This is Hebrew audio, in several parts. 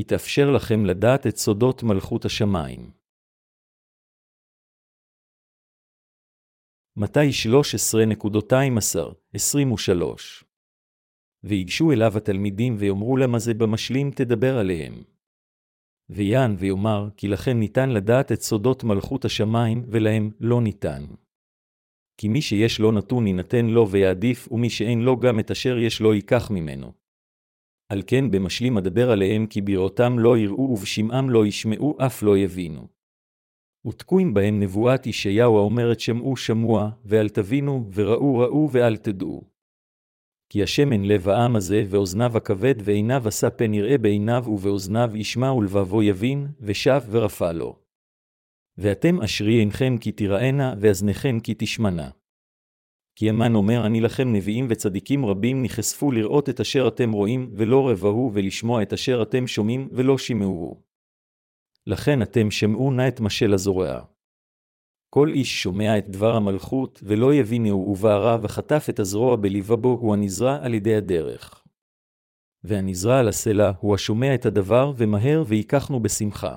יתאפשר לכם לדעת את סודות מלכות השמיים. מתי 13.12-23 ויגשו אליו התלמידים ויאמרו למה זה במשלים תדבר עליהם. ויען ויאמר, כי לכן ניתן לדעת את סודות מלכות השמיים, ולהם לא ניתן. כי מי שיש לו נתון יינתן לו ויעדיף, ומי שאין לו גם את אשר יש לו ייקח ממנו. על כן במשלים אדבר עליהם, כי בראותם לא יראו ובשמעם לא ישמעו, אף לא יבינו. ותקועים בהם נבואת ישעיהו האומרת שמעו שמוע, ואל תבינו, וראו ראו ואל תדעו. כי השמן לב העם הזה, ואוזניו הכבד, ועיניו עשה פן יראה בעיניו, ובאוזניו ישמע, ולבבו יבין, ושב ורפא לו. ואתם אשרי עינכם כי תיראנה, ואזניכם כי תשמענה. כי המן אומר, אני לכם נביאים וצדיקים רבים נחשפו לראות את אשר אתם רואים, ולא רבהו, ולשמוע את אשר אתם שומעים, ולא שמעוהו. לכן אתם שמעו נא את משל הזורע. כל איש שומע את דבר המלכות, ולא יבינו ובערה וחטף את הזרוע בלבבו, הוא הנזרע על ידי הדרך. והנזרע על הסלע, הוא השומע את הדבר, ומהר ויקחנו בשמחה.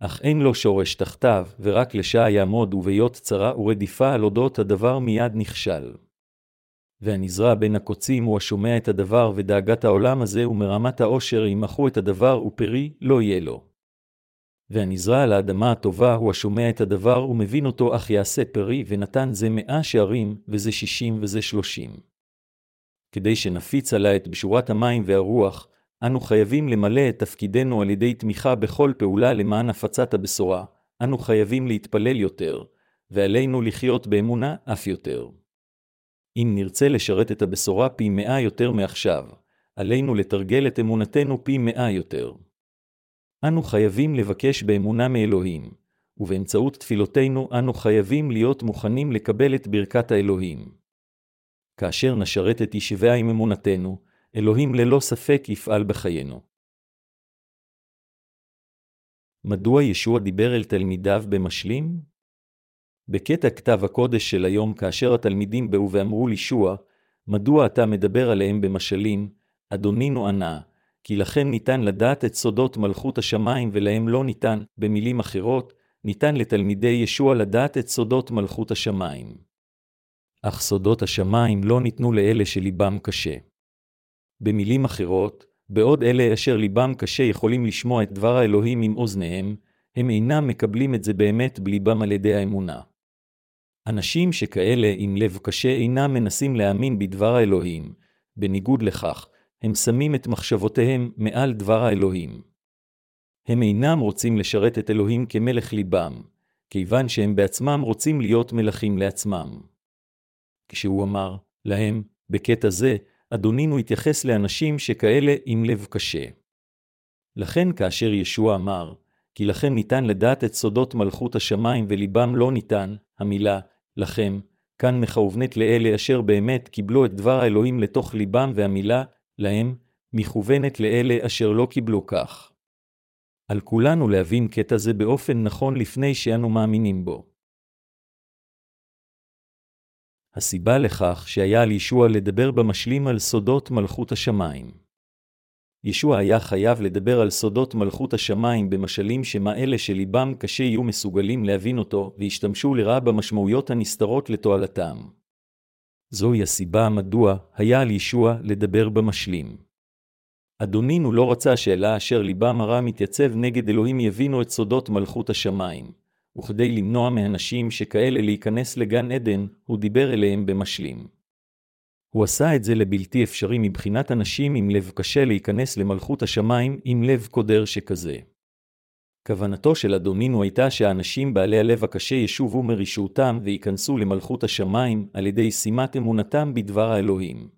אך אין לו שורש תחתיו, ורק לשעה יעמוד ובהיות צרה ורדיפה על אודות הדבר מיד נכשל. והנזרע בין הקוצים הוא השומע את הדבר ודאגת העולם הזה ומרמת העושר ימחו את הדבר ופרי לא יהיה לו. והנזרע על האדמה הטובה הוא השומע את הדבר ומבין אותו אך יעשה פרי ונתן זה מאה שערים וזה שישים וזה שלושים. כדי שנפיץ עליה את בשורת המים והרוח, אנו חייבים למלא את תפקידנו על ידי תמיכה בכל פעולה למען הפצת הבשורה, אנו חייבים להתפלל יותר, ועלינו לחיות באמונה אף יותר. אם נרצה לשרת את הבשורה פי מאה יותר מעכשיו, עלינו לתרגל את אמונתנו פי מאה יותר. אנו חייבים לבקש באמונה מאלוהים, ובאמצעות תפילותינו אנו חייבים להיות מוכנים לקבל את ברכת האלוהים. כאשר נשרת את ישביה עם אמונתנו, אלוהים ללא ספק יפעל בחיינו. מדוע ישוע דיבר אל תלמידיו במשלים? בקטע כתב הקודש של היום, כאשר התלמידים באו ואמרו לישוע, מדוע אתה מדבר עליהם במשלים, אדונינו ענה, כי לכן ניתן לדעת את סודות מלכות השמיים ולהם לא ניתן, במילים אחרות, ניתן לתלמידי ישוע לדעת את סודות מלכות השמיים. אך סודות השמיים לא ניתנו לאלה שליבם קשה. במילים אחרות, בעוד אלה אשר ליבם קשה יכולים לשמוע את דבר האלוהים עם אוזניהם, הם אינם מקבלים את זה באמת בליבם על ידי האמונה. אנשים שכאלה עם לב קשה אינם מנסים להאמין בדבר האלוהים, בניגוד לכך, הם שמים את מחשבותיהם מעל דבר האלוהים. הם אינם רוצים לשרת את אלוהים כמלך ליבם, כיוון שהם בעצמם רוצים להיות מלכים לעצמם. כשהוא אמר להם, בקטע זה, אדונינו התייחס לאנשים שכאלה עם לב קשה. לכן כאשר ישוע אמר, כי לכן ניתן לדעת את סודות מלכות השמיים וליבם לא ניתן, המילה, לכם, כאן מכוונית לאלה אשר באמת קיבלו את דבר האלוהים לתוך ליבם והמילה, להם, מכוונת לאלה אשר לא קיבלו כך. על כולנו להבין קטע זה באופן נכון לפני שאנו מאמינים בו. הסיבה לכך שהיה על ישוע לדבר במשלים על סודות מלכות השמיים. ישוע היה חייב לדבר על סודות מלכות השמיים במשלים שמה אלה שליבם קשה יהיו מסוגלים להבין אותו, וישתמשו לרעה במשמעויות הנסתרות לתועלתם. זוהי הסיבה מדוע היה על ישוע לדבר במשלים. אדונינו לא רצה שאלה אשר ליבם הרע מתייצב נגד אלוהים יבינו את סודות מלכות השמיים, וכדי למנוע מאנשים שכאלה להיכנס לגן עדן, הוא דיבר אליהם במשלים. הוא עשה את זה לבלתי אפשרי מבחינת אנשים עם לב קשה להיכנס למלכות השמיים עם לב קודר שכזה. כוונתו של אדונינו הייתה שהאנשים בעלי הלב הקשה ישובו מרשעותם וייכנסו למלכות השמיים על ידי שימת אמונתם בדבר האלוהים.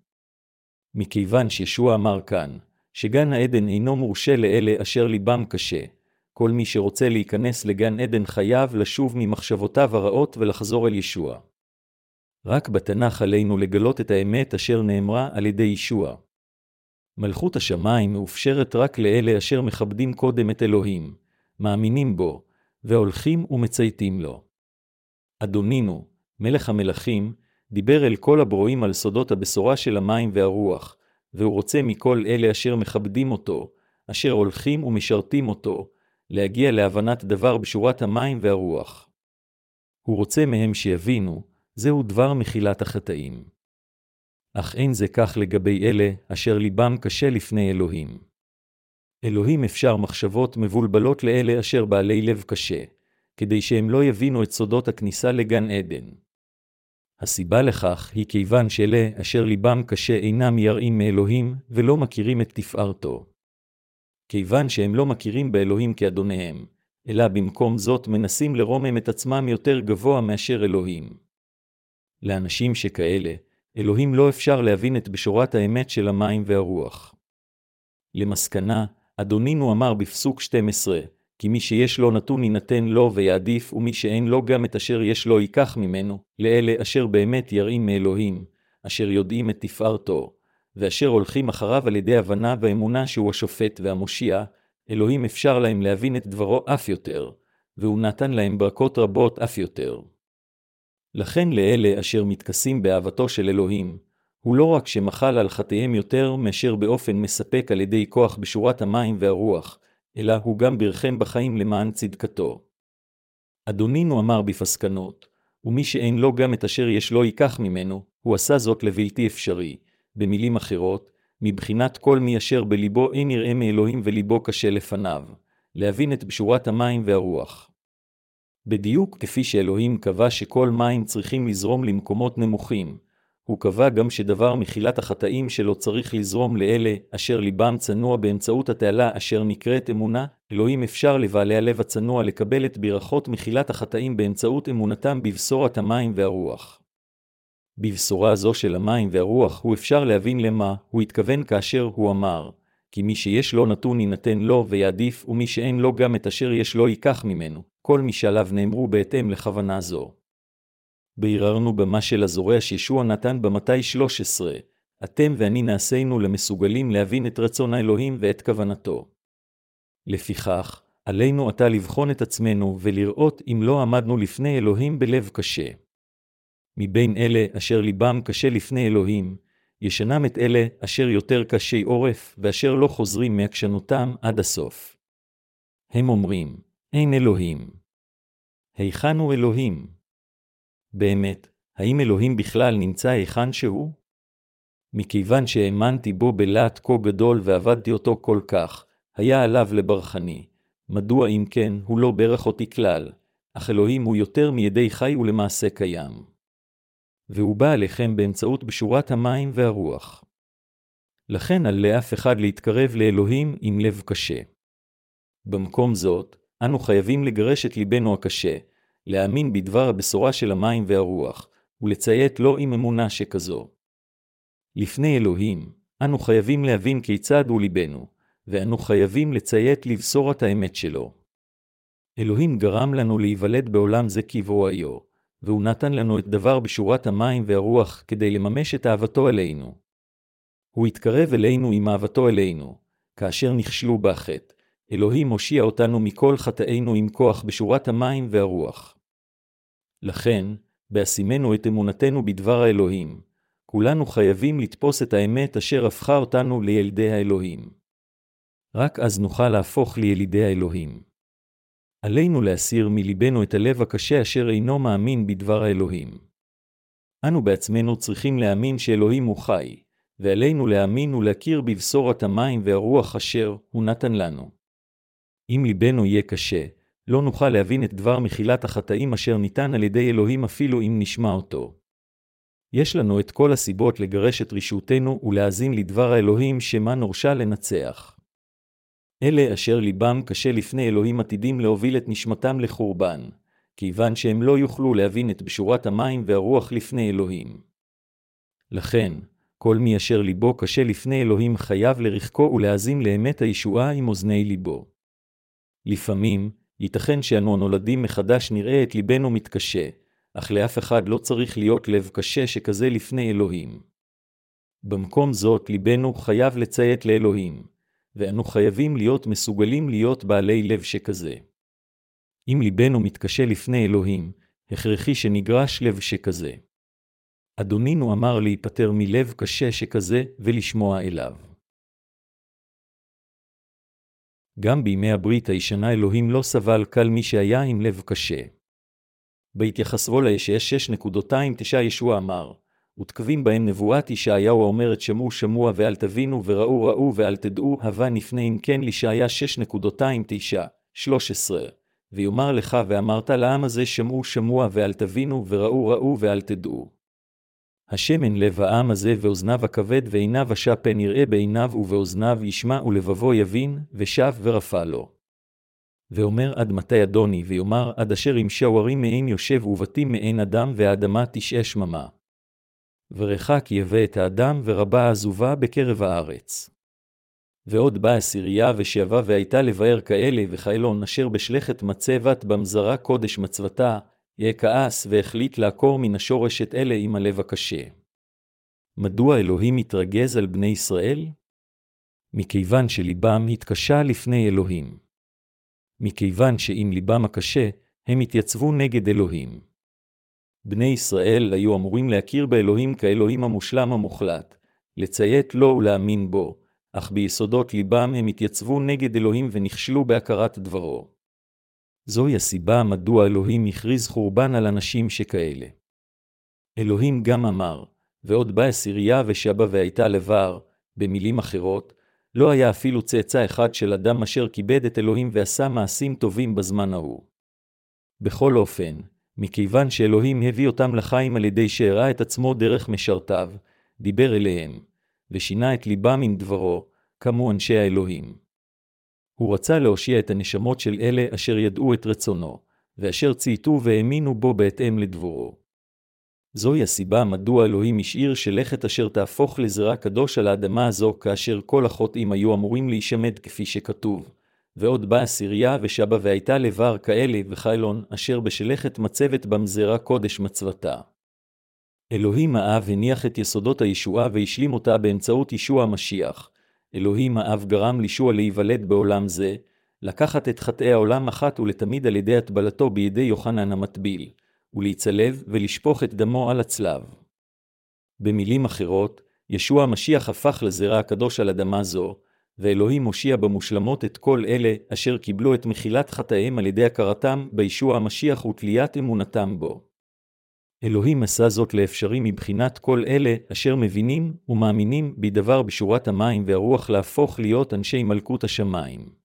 מכיוון שישוע אמר כאן, שגן העדן אינו מורשה לאלה אשר ליבם קשה, כל מי שרוצה להיכנס לגן עדן חייב לשוב ממחשבותיו הרעות ולחזור אל ישוע. רק בתנ"ך עלינו לגלות את האמת אשר נאמרה על ידי ישוע. מלכות השמיים מאופשרת רק לאלה אשר מכבדים קודם את אלוהים, מאמינים בו, והולכים ומצייתים לו. אדונינו, מלך המלכים, דיבר אל כל הברואים על סודות הבשורה של המים והרוח, והוא רוצה מכל אלה אשר מכבדים אותו, אשר הולכים ומשרתים אותו, להגיע להבנת דבר בשורת המים והרוח. הוא רוצה מהם שיבינו, זהו דבר מחילת החטאים. אך אין זה כך לגבי אלה אשר ליבם קשה לפני אלוהים. אלוהים אפשר מחשבות מבולבלות לאלה אשר בעלי לב קשה, כדי שהם לא יבינו את סודות הכניסה לגן עדן. הסיבה לכך היא כיוון שאלה אשר ליבם קשה אינם יראים מאלוהים ולא מכירים את תפארתו. כיוון שהם לא מכירים באלוהים כאדוניהם, אלא במקום זאת מנסים לרומם את עצמם יותר גבוה מאשר אלוהים. לאנשים שכאלה, אלוהים לא אפשר להבין את בשורת האמת של המים והרוח. למסקנה, אדונינו אמר בפסוק 12, כי מי שיש לו נתון יינתן לו ויעדיף, ומי שאין לו גם את אשר יש לו ייקח ממנו, לאלה אשר באמת יראים מאלוהים, אשר יודעים את תפארתו, ואשר הולכים אחריו על ידי הבנה ואמונה שהוא השופט והמושיע, אלוהים אפשר להם להבין את דברו אף יותר, והוא נתן להם ברכות רבות אף יותר. לכן לאלה אשר מתכסים באהבתו של אלוהים, הוא לא רק שמחל על חטאיהם יותר מאשר באופן מספק על ידי כוח בשורת המים והרוח, אלא הוא גם ברכם בחיים למען צדקתו. אדונינו אמר בפסקנות, ומי שאין לו גם את אשר יש לו ייקח ממנו, הוא עשה זאת לבלתי אפשרי. במילים אחרות, מבחינת כל מי אשר בליבו אין יראה מאלוהים וליבו קשה לפניו, להבין את בשורת המים והרוח. בדיוק כפי שאלוהים קבע שכל מים צריכים לזרום למקומות נמוכים, הוא קבע גם שדבר מחילת החטאים שלו צריך לזרום לאלה אשר ליבם צנוע באמצעות התעלה אשר נקראת אמונה, אלוהים אפשר לבעלי הלב הצנוע לקבל את ברכות מחילת החטאים באמצעות אמונתם בבשורת המים והרוח. בבשורה זו של המים והרוח הוא אפשר להבין למה הוא התכוון כאשר הוא אמר, כי מי שיש לו נתון יינתן לו ויעדיף, ומי שאין לו גם את אשר יש לו ייקח ממנו, כל מי שעליו נאמרו בהתאם לכוונה זו. ביררנו במה של הזורע שישוע נתן במתי 13, אתם ואני נעשינו למסוגלים להבין את רצון האלוהים ואת כוונתו. לפיכך, עלינו עתה לבחון את עצמנו ולראות אם לא עמדנו לפני אלוהים בלב קשה. מבין אלה אשר ליבם קשה לפני אלוהים, ישנם את אלה אשר יותר קשי עורף, ואשר לא חוזרים מעקשנותם עד הסוף. הם אומרים, אין אלוהים. היכן הוא אלוהים? באמת, האם אלוהים בכלל נמצא היכן שהוא? מכיוון שהאמנתי בו בלהט כה גדול ועבדתי אותו כל כך, היה עליו לברכני. מדוע אם כן, הוא לא ברך אותי כלל, אך אלוהים הוא יותר מידי חי ולמעשה קיים. והוא בא אליכם באמצעות בשורת המים והרוח. לכן על לאף אחד להתקרב לאלוהים עם לב קשה. במקום זאת, אנו חייבים לגרש את ליבנו הקשה, להאמין בדבר הבשורה של המים והרוח, ולציית לו עם אמונה שכזו. לפני אלוהים, אנו חייבים להבין כיצד הוא ליבנו, ואנו חייבים לציית לבשורת האמת שלו. אלוהים גרם לנו להיוולד בעולם זה כבואיו, והוא נתן לנו את דבר בשורת המים והרוח כדי לממש את אהבתו אלינו. הוא התקרב אלינו עם אהבתו אלינו, כאשר נכשלו בחטא, אלוהים הושיע אותנו מכל חטאינו עם כוח בשורת המים והרוח. לכן, בהשימנו את אמונתנו בדבר האלוהים, כולנו חייבים לתפוס את האמת אשר הפכה אותנו לילדי האלוהים. רק אז נוכל להפוך לילידי האלוהים. עלינו להסיר מלבנו את הלב הקשה אשר אינו מאמין בדבר האלוהים. אנו בעצמנו צריכים להאמין שאלוהים הוא חי, ועלינו להאמין ולהכיר בבשורת המים והרוח אשר הוא נתן לנו. אם ליבנו יהיה קשה, לא נוכל להבין את דבר מחילת החטאים אשר ניתן על ידי אלוהים אפילו אם נשמע אותו. יש לנו את כל הסיבות לגרש את רשעותנו ולהאזין לדבר האלוהים שמה נורשה לנצח. אלה אשר ליבם קשה לפני אלוהים עתידים להוביל את נשמתם לחורבן, כיוון שהם לא יוכלו להבין את בשורת המים והרוח לפני אלוהים. לכן, כל מי אשר ליבו קשה לפני אלוהים חייב לרחקו ולהאזין לאמת הישועה עם אוזני ליבו. לפעמים, ייתכן שאנו הנולדים מחדש נראה את ליבנו מתקשה, אך לאף אחד לא צריך להיות לב קשה שכזה לפני אלוהים. במקום זאת, ליבנו חייב לציית לאלוהים, ואנו חייבים להיות מסוגלים להיות בעלי לב שכזה. אם ליבנו מתקשה לפני אלוהים, הכרחי שנגרש לב שכזה. אדונינו אמר להיפטר מלב קשה שכזה ולשמוע אליו. גם בימי הברית הישנה אלוהים לא סבל קל מי שהיה עם לב קשה. בהתייחסו לישש 6.29 ישוע אמר, ותקבים בהם נבואת ישעיהו האומרת שמעו שמוע ואל תבינו וראו ראו ואל תדעו, הווה נפנה אם כן לישעיה 6.29, 13. ויאמר לך ואמרת לעם הזה שמעו שמוע ואל תבינו וראו ראו ואל תדעו. השמן לב העם הזה ואוזניו הכבד ועיניו השפן יראה בעיניו ובאוזניו ישמע ולבבו יבין, ושב ורפא לו. ואומר עד מתי אדוני, ויאמר עד אשר ימשה הרים מעין יושב ובתים מעין אדם והאדמה תשעה שממה. ורחק יבא את האדם ורבה עזובה בקרב הארץ. ועוד באה עשירייה ושאבה והייתה לבאר כאלה וכאלון אשר בשלכת מצבת במזרה קודש מצוותה, יהיה כעס והחליט לעקור מן השורש את אלה עם הלב הקשה. מדוע אלוהים מתרגז על בני ישראל? מכיוון שליבם התקשה לפני אלוהים. מכיוון שאם ליבם הקשה, הם התייצבו נגד אלוהים. בני ישראל היו אמורים להכיר באלוהים כאלוהים המושלם המוחלט, לציית לו ולהאמין בו, אך ביסודות ליבם הם התייצבו נגד אלוהים ונכשלו בהכרת דברו. זוהי הסיבה מדוע אלוהים הכריז חורבן על אנשים שכאלה. אלוהים גם אמר, ועוד בא עשירייה ושבה והייתה לבר, במילים אחרות, לא היה אפילו צאצא אחד של אדם אשר כיבד את אלוהים ועשה מעשים טובים בזמן ההוא. בכל אופן, מכיוון שאלוהים הביא אותם לחיים על ידי שהראה את עצמו דרך משרתיו, דיבר אליהם, ושינה את ליבם עם דברו, כמו אנשי האלוהים. הוא רצה להושיע את הנשמות של אלה אשר ידעו את רצונו, ואשר צייתו והאמינו בו בהתאם לדבורו. זוהי הסיבה מדוע אלוהים השאיר שלכת אשר תהפוך לזרע קדוש על האדמה הזו, כאשר כל החוטאים היו אמורים להישמד כפי שכתוב. ועוד באה סיריה ושבה והייתה לבר כאלה וחיילון, אשר בשלכת מצבת במזרה קודש מצוותה. אלוהים האב הניח את יסודות הישועה והשלים אותה באמצעות ישוע המשיח, אלוהים האב גרם לישוע להיוולד בעולם זה, לקחת את חטאי העולם אחת ולתמיד על ידי הטבלתו בידי יוחנן המטביל, ולהצלב ולשפוך את דמו על הצלב. במילים אחרות, ישוע המשיח הפך לזרע הקדוש על אדמה זו, ואלוהים הושיע במושלמות את כל אלה אשר קיבלו את מחילת חטאיהם על ידי הכרתם בישוע המשיח ותליית אמונתם בו. אלוהים עשה זאת לאפשרי מבחינת כל אלה אשר מבינים ומאמינים בדבר בשורת המים והרוח להפוך להיות אנשי מלכות השמיים.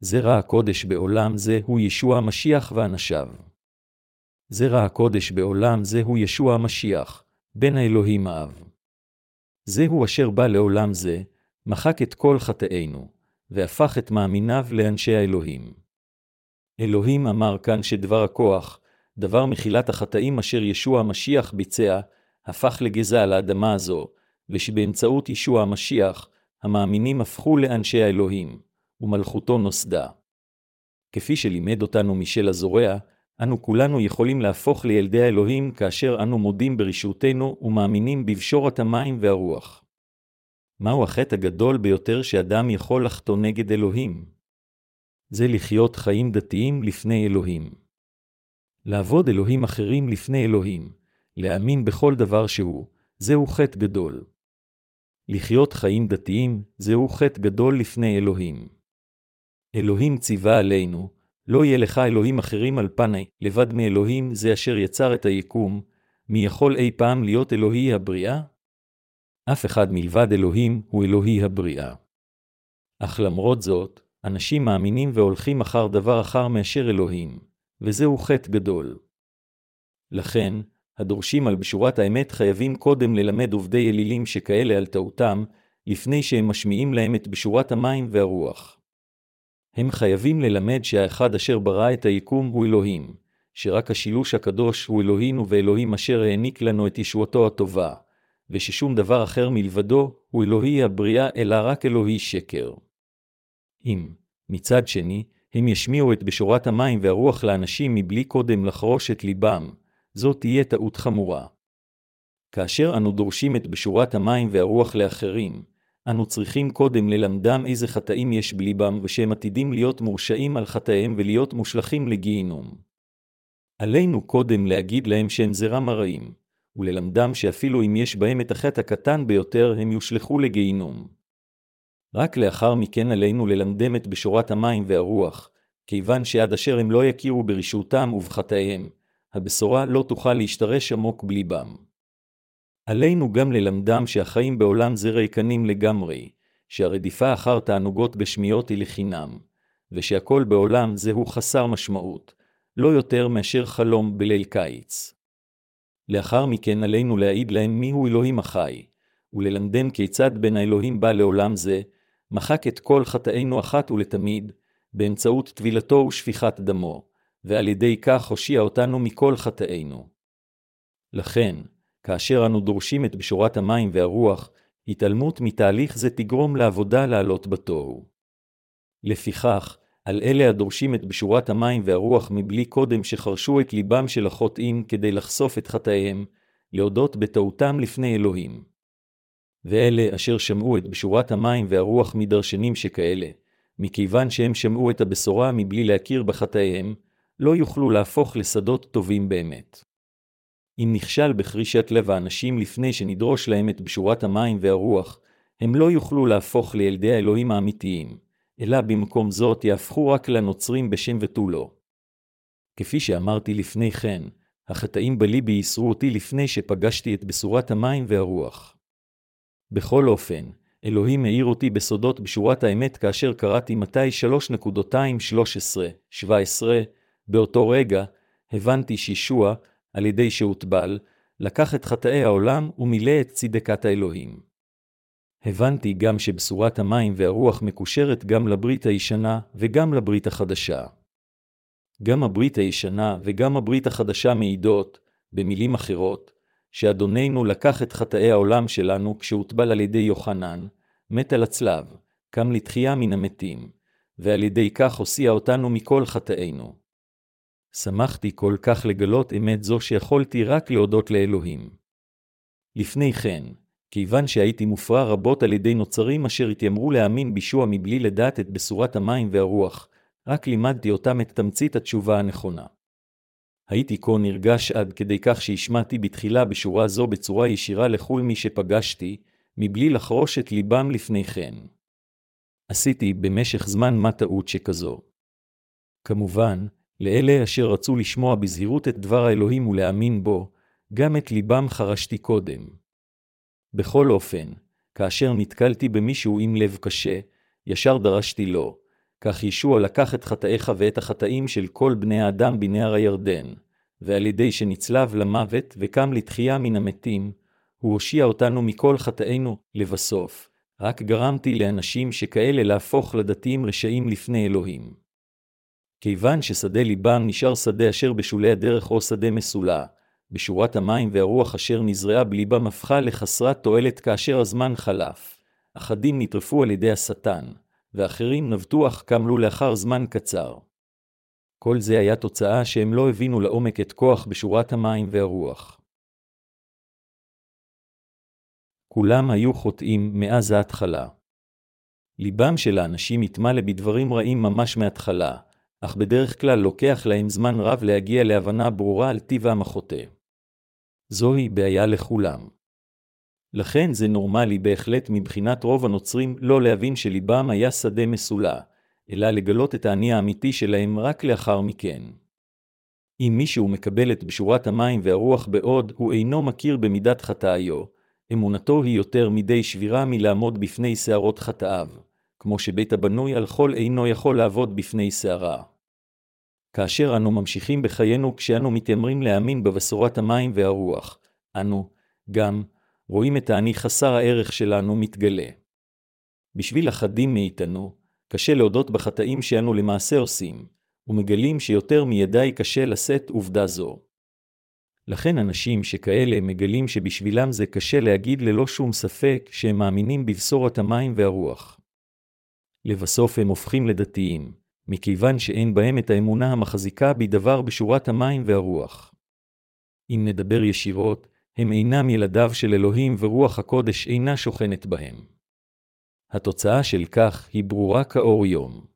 זרע הקודש בעולם זה הוא ישוע המשיח ואנשיו. זרע הקודש בעולם זה הוא ישוע המשיח, בן האלוהים האב. זהו אשר בא לעולם זה, מחק את כל חטאינו, והפך את מאמיניו לאנשי האלוהים. אלוהים אמר כאן שדבר הכוח, דבר מחילת החטאים אשר ישוע המשיח ביצע, הפך לגזע על האדמה הזו, ושבאמצעות ישוע המשיח, המאמינים הפכו לאנשי האלוהים, ומלכותו נוסדה. כפי שלימד אותנו מישל הזורע, אנו כולנו יכולים להפוך לילדי האלוהים כאשר אנו מודים ברשעותנו ומאמינים בבשורת המים והרוח. מהו החטא הגדול ביותר שאדם יכול לחטוא נגד אלוהים? זה לחיות חיים דתיים לפני אלוהים. לעבוד אלוהים אחרים לפני אלוהים, להאמין בכל דבר שהוא, זהו חטא גדול. לחיות חיים דתיים, זהו חטא גדול לפני אלוהים. אלוהים ציווה עלינו, לא יהיה לך אלוהים אחרים על פני, לבד מאלוהים זה אשר יצר את היקום, מי יכול אי פעם להיות אלוהי הבריאה? אף אחד מלבד אלוהים הוא אלוהי הבריאה. אך למרות זאת, אנשים מאמינים והולכים אחר דבר אחר מאשר אלוהים, וזהו חטא גדול. לכן, הדורשים על בשורת האמת חייבים קודם ללמד עובדי אלילים שכאלה על טעותם, לפני שהם משמיעים להם את בשורת המים והרוח. הם חייבים ללמד שהאחד אשר ברא את היקום הוא אלוהים, שרק השילוש הקדוש הוא אלוהינו ואלוהים אשר העניק לנו את ישועתו הטובה, וששום דבר אחר מלבדו הוא אלוהי הבריאה אלא רק אלוהי שקר. אם, מצד שני, הם ישמיעו את בשורת המים והרוח לאנשים מבלי קודם לחרוש את ליבם, זאת תהיה טעות חמורה. כאשר אנו דורשים את בשורת המים והרוח לאחרים, אנו צריכים קודם ללמדם איזה חטאים יש בליבם ושהם עתידים להיות מורשעים על חטאיהם ולהיות מושלכים לגיהינום. עלינו קודם להגיד להם שהם זרע מרעים, וללמדם שאפילו אם יש בהם את החטא הקטן ביותר, הם יושלכו לגיהינום. רק לאחר מכן עלינו ללמדם את בשורת המים והרוח, כיוון שעד אשר הם לא יכירו ברשעותם ובחטאיהם, הבשורה לא תוכל להשתרש עמוק בליבם. עלינו גם ללמדם שהחיים בעולם זה ריקנים לגמרי, שהרדיפה אחר תענוגות גשמיות היא לחינם, ושהכל בעולם זהו חסר משמעות, לא יותר מאשר חלום בליל קיץ. לאחר מכן עלינו להעיד להם מיהו אלוהים החי, וללמדם כיצד בין האלוהים בא לעולם זה, מחק את כל חטאינו אחת ולתמיד, באמצעות טבילתו ושפיכת דמו, ועל ידי כך הושיע אותנו מכל חטאינו. לכן, כאשר אנו דורשים את בשורת המים והרוח, התעלמות מתהליך זה תגרום לעבודה לעלות בתוהו. לפיכך, על אלה הדורשים את בשורת המים והרוח מבלי קודם שחרשו את ליבם של החוטאים כדי לחשוף את חטאיהם, להודות בטעותם לפני אלוהים. ואלה אשר שמעו את בשורת המים והרוח מדרשנים שכאלה, מכיוון שהם שמעו את הבשורה מבלי להכיר בחטאיהם, לא יוכלו להפוך לשדות טובים באמת. אם נכשל בחרישת לב האנשים לפני שנדרוש להם את בשורת המים והרוח, הם לא יוכלו להפוך לילדי האלוהים האמיתיים, אלא במקום זאת יהפכו רק לנוצרים בשם ותו לא. כפי שאמרתי לפני כן, החטאים בליבי ייסרו אותי לפני שפגשתי את בשורת המים והרוח. בכל אופן, אלוהים העיר אותי בסודות בשורת האמת כאשר קראתי מתי 3.213-17, באותו רגע, הבנתי שישוע, על ידי שהוטבל, לקח את חטאי העולם ומילא את צדקת האלוהים. הבנתי גם שבשורת המים והרוח מקושרת גם לברית הישנה וגם לברית החדשה. גם הברית הישנה וגם הברית החדשה מעידות, במילים אחרות, שאדוננו לקח את חטאי העולם שלנו כשהוטבל על ידי יוחנן, מת על הצלב, קם לתחייה מן המתים, ועל ידי כך הושיע אותנו מכל חטאינו. שמחתי כל כך לגלות אמת זו שיכולתי רק להודות לאלוהים. לפני כן, כיוון שהייתי מופרע רבות על ידי נוצרים אשר התיימרו להאמין בישוע מבלי לדעת את בשורת המים והרוח, רק לימדתי אותם את תמצית התשובה הנכונה. הייתי כה נרגש עד כדי כך שהשמעתי בתחילה בשורה זו בצורה ישירה לכל מי שפגשתי, מבלי לחרוש את ליבם לפני כן. עשיתי במשך זמן מה טעות שכזו. כמובן, לאלה אשר רצו לשמוע בזהירות את דבר האלוהים ולהאמין בו, גם את ליבם חרשתי קודם. בכל אופן, כאשר נתקלתי במישהו עם לב קשה, ישר דרשתי לו, כך ישוע לקח את חטאיך ואת החטאים של כל בני האדם בנהר הירדן, ועל ידי שנצלב למוות וקם לתחייה מן המתים, הוא הושיע אותנו מכל חטאינו לבסוף, רק גרמתי לאנשים שכאלה להפוך לדתיים רשעים לפני אלוהים. כיוון ששדה ליבם נשאר שדה אשר בשולי הדרך או שדה מסולה, בשורת המים והרוח אשר נזרעה בליבם הפכה לחסרת תועלת כאשר הזמן חלף. אחדים נטרפו על ידי השטן, ואחרים נבטו אך קמלו לאחר זמן קצר. כל זה היה תוצאה שהם לא הבינו לעומק את כוח בשורת המים והרוח. כולם היו חוטאים מאז ההתחלה. ליבם של האנשים התמלא בדברים רעים ממש מההתחלה, אך בדרך כלל לוקח להם זמן רב להגיע להבנה ברורה על טיב המחוטא. זוהי בעיה לכולם. לכן זה נורמלי בהחלט מבחינת רוב הנוצרים לא להבין שליבם היה שדה מסולה, אלא לגלות את האני האמיתי שלהם רק לאחר מכן. אם מישהו מקבל את בשורת המים והרוח בעוד הוא אינו מכיר במידת חטאיו, אמונתו היא יותר מדי שבירה מלעמוד בפני שערות חטאיו, כמו שבית הבנוי על חול אינו יכול לעבוד בפני שערה. כאשר אנו ממשיכים בחיינו כשאנו מתיימרים להאמין בבשורת המים והרוח, אנו, גם, רואים את האני חסר הערך שלנו מתגלה. בשביל אחדים מאיתנו, קשה להודות בחטאים שאנו למעשה עושים, ומגלים שיותר מידי קשה לשאת עובדה זו. לכן אנשים שכאלה מגלים שבשבילם זה קשה להגיד ללא שום ספק שהם מאמינים בבשורת המים והרוח. לבסוף הם הופכים לדתיים, מכיוון שאין בהם את האמונה המחזיקה בדבר בשורת המים והרוח. אם נדבר ישירות, הם אינם ילדיו של אלוהים ורוח הקודש אינה שוכנת בהם. התוצאה של כך היא ברורה כאור יום.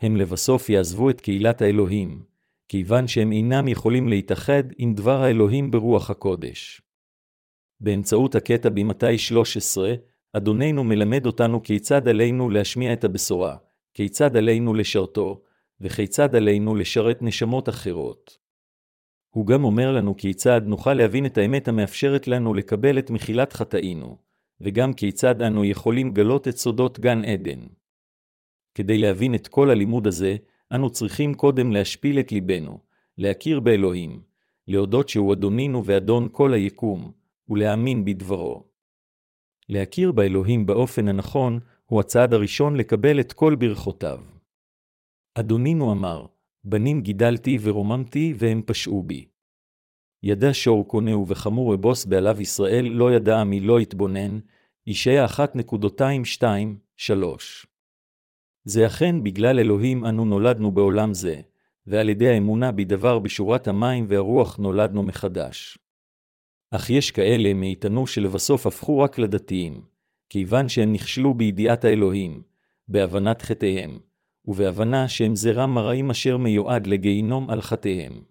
הם לבסוף יעזבו את קהילת האלוהים, כיוון שהם אינם יכולים להתאחד עם דבר האלוהים ברוח הקודש. באמצעות הקטע במתי 13, אדוננו מלמד אותנו כיצד עלינו להשמיע את הבשורה, כיצד עלינו לשרתו, וכיצד עלינו לשרת נשמות אחרות. הוא גם אומר לנו כיצד נוכל להבין את האמת המאפשרת לנו לקבל את מחילת חטאינו, וגם כיצד אנו יכולים גלות את סודות גן עדן. כדי להבין את כל הלימוד הזה, אנו צריכים קודם להשפיל את ליבנו, להכיר באלוהים, להודות שהוא אדונינו ואדון כל היקום, ולהאמין בדברו. להכיר באלוהים באופן הנכון, הוא הצעד הראשון לקבל את כל ברכותיו. אדונינו אמר, בנים גידלתי ורוממתי והם פשעו בי. ידע שור קונהו וחמור אבוס בעליו ישראל לא ידע מי לא יתבונן, ישעיה 1.223. זה אכן בגלל אלוהים אנו נולדנו בעולם זה, ועל ידי האמונה בדבר בשורת המים והרוח נולדנו מחדש. אך יש כאלה מאיתנו שלבסוף הפכו רק לדתיים, כיוון שהם נכשלו בידיעת האלוהים, בהבנת חטאיהם, ובהבנה שהם זרם מרעים אשר מיועד לגיהינום על חטאיהם.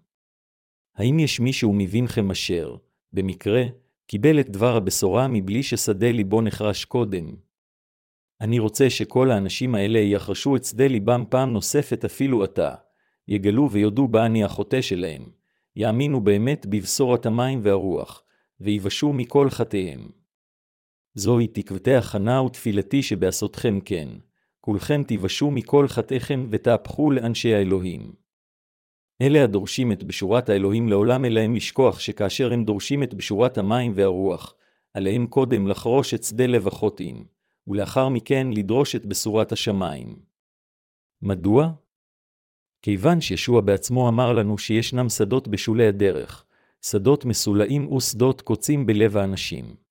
האם יש מישהו מבינכם אשר, במקרה, קיבל את דבר הבשורה מבלי ששדה ליבו נחרש קודם? אני רוצה שכל האנשים האלה יחרשו את שדה ליבם פעם נוספת אפילו עתה, יגלו ויודו בה אני החוטא שלהם, יאמינו באמת בבשורת המים והרוח, ויבשו מכל חטאיהם. זוהי תקוותי הכנה ותפילתי שבעשותכם כן, כולכם תיבשו מכל חטאיכם ותהפכו לאנשי האלוהים. אלה הדורשים את בשורת האלוהים לעולם אלהם לשכוח שכאשר הם דורשים את בשורת המים והרוח, עליהם קודם לחרוש את שדה לב החוטאים, ולאחר מכן לדרוש את בשורת השמיים. מדוע? כיוון שישוע בעצמו אמר לנו שישנם שדות בשולי הדרך, שדות מסולאים ושדות קוצים בלב האנשים.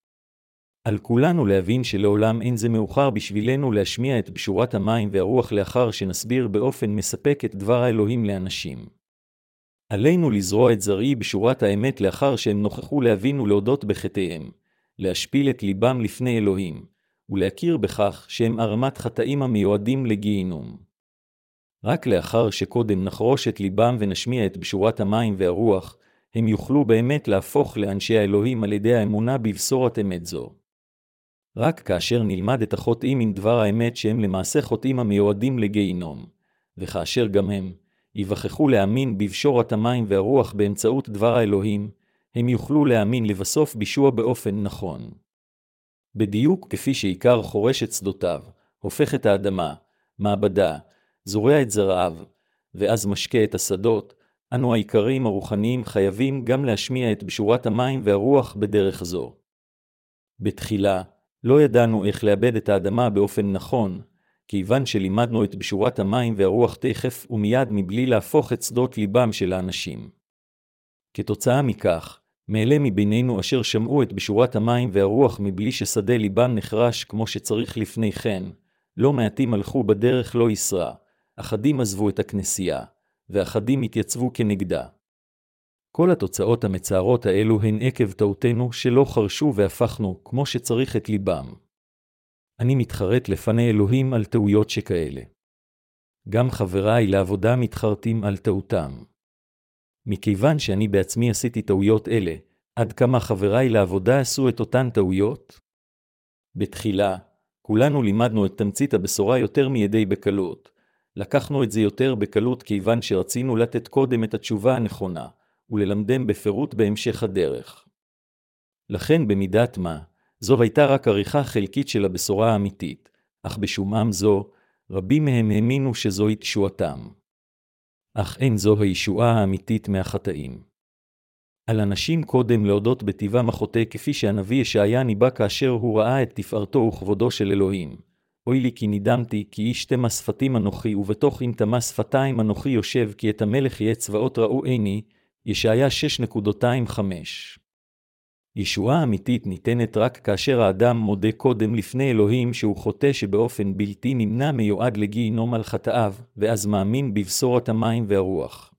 על כולנו להבין שלעולם אין זה מאוחר בשבילנו להשמיע את בשורת המים והרוח לאחר שנסביר באופן מספק את דבר האלוהים לאנשים. עלינו לזרוע את זרעי בשורת האמת לאחר שהם נוכחו להבין ולהודות בחטאיהם, להשפיל את ליבם לפני אלוהים, ולהכיר בכך שהם ערמת חטאים המיועדים לגיהינום. רק לאחר שקודם נחרוש את ליבם ונשמיע את בשורת המים והרוח, הם יוכלו באמת להפוך לאנשי האלוהים על ידי האמונה בבשורת אמת זו. רק כאשר נלמד את החוטאים עם דבר האמת שהם למעשה חוטאים המיועדים לגיהינום, וכאשר גם הם ייווכחו להאמין בבשורת המים והרוח באמצעות דבר האלוהים, הם יוכלו להאמין לבסוף בישוע באופן נכון. בדיוק כפי שעיקר חורש את שדותיו, הופך את האדמה, מעבדה, זורע את זרעיו, ואז משקה את השדות, אנו העיקרים הרוחניים חייבים גם להשמיע את בשורת המים והרוח בדרך זו. בתחילה, לא ידענו איך לאבד את האדמה באופן נכון, כיוון שלימדנו את בשורת המים והרוח תכף ומיד מבלי להפוך את שדות ליבם של האנשים. כתוצאה מכך, מאלה מבינינו אשר שמעו את בשורת המים והרוח מבלי ששדה ליבם נחרש כמו שצריך לפני כן, לא מעטים הלכו בדרך לא ישרה, אחדים עזבו את הכנסייה, ואחדים התייצבו כנגדה. כל התוצאות המצערות האלו הן עקב טעותנו שלא חרשו והפכנו כמו שצריך את ליבם. אני מתחרט לפני אלוהים על טעויות שכאלה. גם חבריי לעבודה מתחרטים על טעותם. מכיוון שאני בעצמי עשיתי טעויות אלה, עד כמה חבריי לעבודה עשו את אותן טעויות? בתחילה, כולנו לימדנו את תמצית הבשורה יותר מידי בקלות. לקחנו את זה יותר בקלות כיוון שרצינו לתת קודם את התשובה הנכונה, וללמדם בפירוט בהמשך הדרך. לכן במידת מה, זו הייתה רק עריכה חלקית של הבשורה האמיתית, אך בשומם זו, רבים מהם האמינו שזוהי תשועתם. אך אין זו הישועה האמיתית מהחטאים. על אנשים קודם להודות בטבעם החוטא כפי שהנביא ישעיה ניבא כאשר הוא ראה את תפארתו וכבודו של אלוהים. אוי לי כי נדמתי, כי איש תמה שפתים אנוכי, ובתוך אם תמה שפתיים אנוכי יושב, כי את המלך יהיה צבאות ראו עיני, ישעיה 6.25 ישועה אמיתית ניתנת רק כאשר האדם מודה קודם לפני אלוהים שהוא חוטא שבאופן בלתי נמנע מיועד לגיהינום על חטאיו, ואז מאמין בבשורת המים והרוח.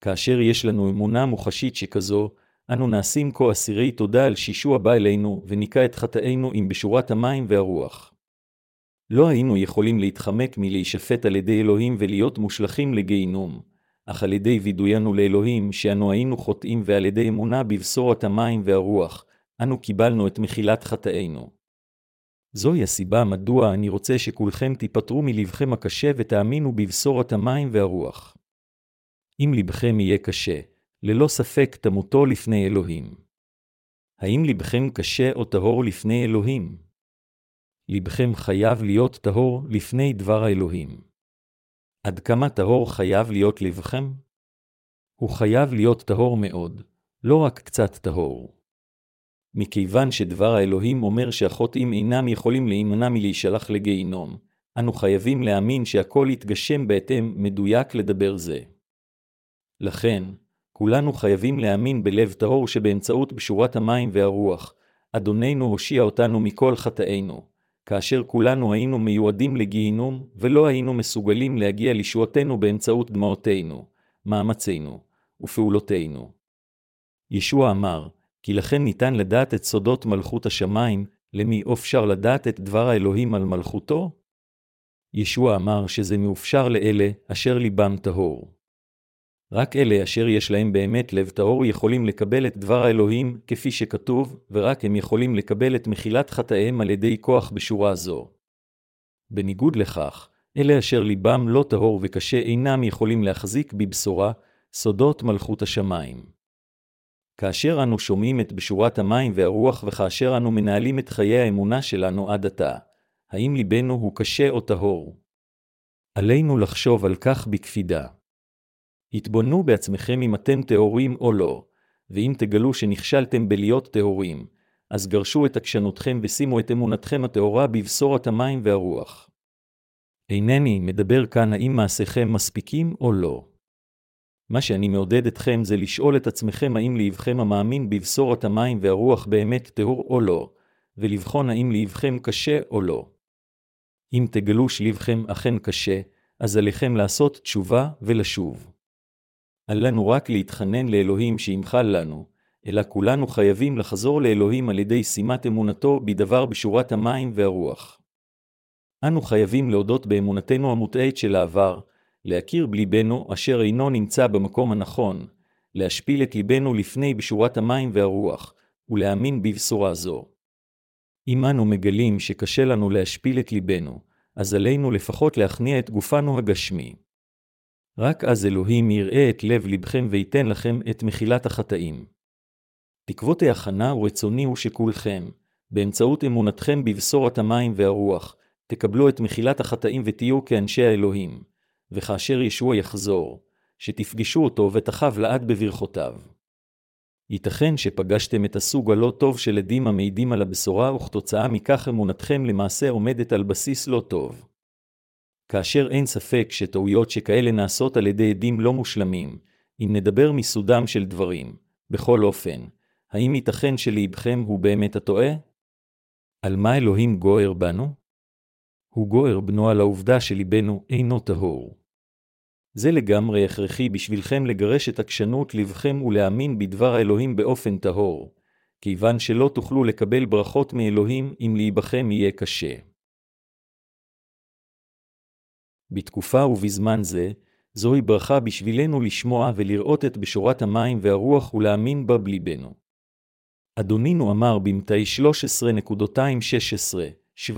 כאשר יש לנו אמונה מוחשית שכזו, אנו נעשים כה אסירי תודה על שישוע בא אלינו, וניקה את חטאינו עם בשורת המים והרוח. לא היינו יכולים להתחמק מלהישפט על ידי אלוהים ולהיות מושלכים לגיהינום, אך על ידי וידוינו לאלוהים שאנו היינו חוטאים ועל ידי אמונה בבשורת המים והרוח, אנו קיבלנו את מחילת חטאינו. זוהי הסיבה מדוע אני רוצה שכולכם תיפטרו מלבכם הקשה ותאמינו בבשורת המים והרוח. אם לבכם יהיה קשה, ללא ספק תמותו לפני אלוהים. האם לבכם קשה או טהור לפני אלוהים? לבכם חייב להיות טהור לפני דבר האלוהים. עד כמה טהור חייב להיות לבכם? הוא חייב להיות טהור מאוד, לא רק קצת טהור. מכיוון שדבר האלוהים אומר שהחוטאים אינם יכולים להימנע מלהישלח לגיהינום, אנו חייבים להאמין שהכל יתגשם בהתאם מדויק לדבר זה. לכן, כולנו חייבים להאמין בלב טהור שבאמצעות בשורת המים והרוח, אדוננו הושיע אותנו מכל חטאינו, כאשר כולנו היינו מיועדים לגיהינום, ולא היינו מסוגלים להגיע לישועתנו באמצעות דמעותינו, מאמצינו ופעולותינו. ישוע אמר, כי לכן ניתן לדעת את סודות מלכות השמיים, למי אפשר לדעת את דבר האלוהים על מלכותו? ישוע אמר שזה מאופשר לאלה אשר ליבם טהור. רק אלה אשר יש להם באמת לב טהור יכולים לקבל את דבר האלוהים כפי שכתוב, ורק הם יכולים לקבל את מחילת חטאיהם על ידי כוח בשורה זו. בניגוד לכך, אלה אשר ליבם לא טהור וקשה אינם יכולים להחזיק בבשורה, סודות מלכות השמיים. כאשר אנו שומעים את בשורת המים והרוח וכאשר אנו מנהלים את חיי האמונה שלנו עד עתה, האם ליבנו הוא קשה או טהור? עלינו לחשוב על כך בקפידה. התבוננו בעצמכם אם אתם טהורים או לא, ואם תגלו שנכשלתם בלהיות טהורים, אז גרשו את עקשנותכם ושימו את אמונתכם הטהורה בבשורת המים והרוח. אינני מדבר כאן האם מעשיכם מספיקים או לא. מה שאני מעודד אתכם זה לשאול את עצמכם האם ליבכם המאמין בבשורת המים והרוח באמת טהור או לא, ולבחון האם ליבכם קשה או לא. אם תגלו שליבכם אכן קשה, אז עליכם לעשות תשובה ולשוב. אל לנו רק להתחנן לאלוהים שימחל לנו, אלא כולנו חייבים לחזור לאלוהים על ידי שימת אמונתו בדבר בשורת המים והרוח. אנו חייבים להודות באמונתנו המוטעית של העבר, להכיר בליבנו אשר אינו נמצא במקום הנכון, להשפיל את ליבנו לפני בשורת המים והרוח, ולהאמין בבשורה זו. אם אנו מגלים שקשה לנו להשפיל את ליבנו, אז עלינו לפחות להכניע את גופנו הגשמי. רק אז אלוהים יראה את לב לבכם וייתן לכם את מחילת החטאים. תקוותי הכנה ורצוני הוא שכולכם, באמצעות אמונתכם בבשורת המים והרוח, תקבלו את מחילת החטאים ותהיו כאנשי האלוהים, וכאשר ישוע יחזור, שתפגשו אותו ותחב לעד בברכותיו. ייתכן שפגשתם את הסוג הלא טוב של עדים המעידים על הבשורה, וכתוצאה מכך אמונתכם למעשה עומדת על בסיס לא טוב. כאשר אין ספק שטעויות שכאלה נעשות על ידי עדים לא מושלמים, אם נדבר מסודם של דברים, בכל אופן, האם ייתכן שלבכם הוא באמת הטועה? על מה אלוהים גוער בנו? הוא גוער בנו על העובדה שליבנו אינו טהור. זה לגמרי הכרחי בשבילכם לגרש את עקשנות לבכם ולהאמין בדבר האלוהים באופן טהור, כיוון שלא תוכלו לקבל ברכות מאלוהים אם להיבכם יהיה קשה. בתקופה ובזמן זה, זוהי ברכה בשבילנו לשמוע ולראות את בשורת המים והרוח ולהאמין בה בליבנו. אדונינו אמר במתי 13.216-17,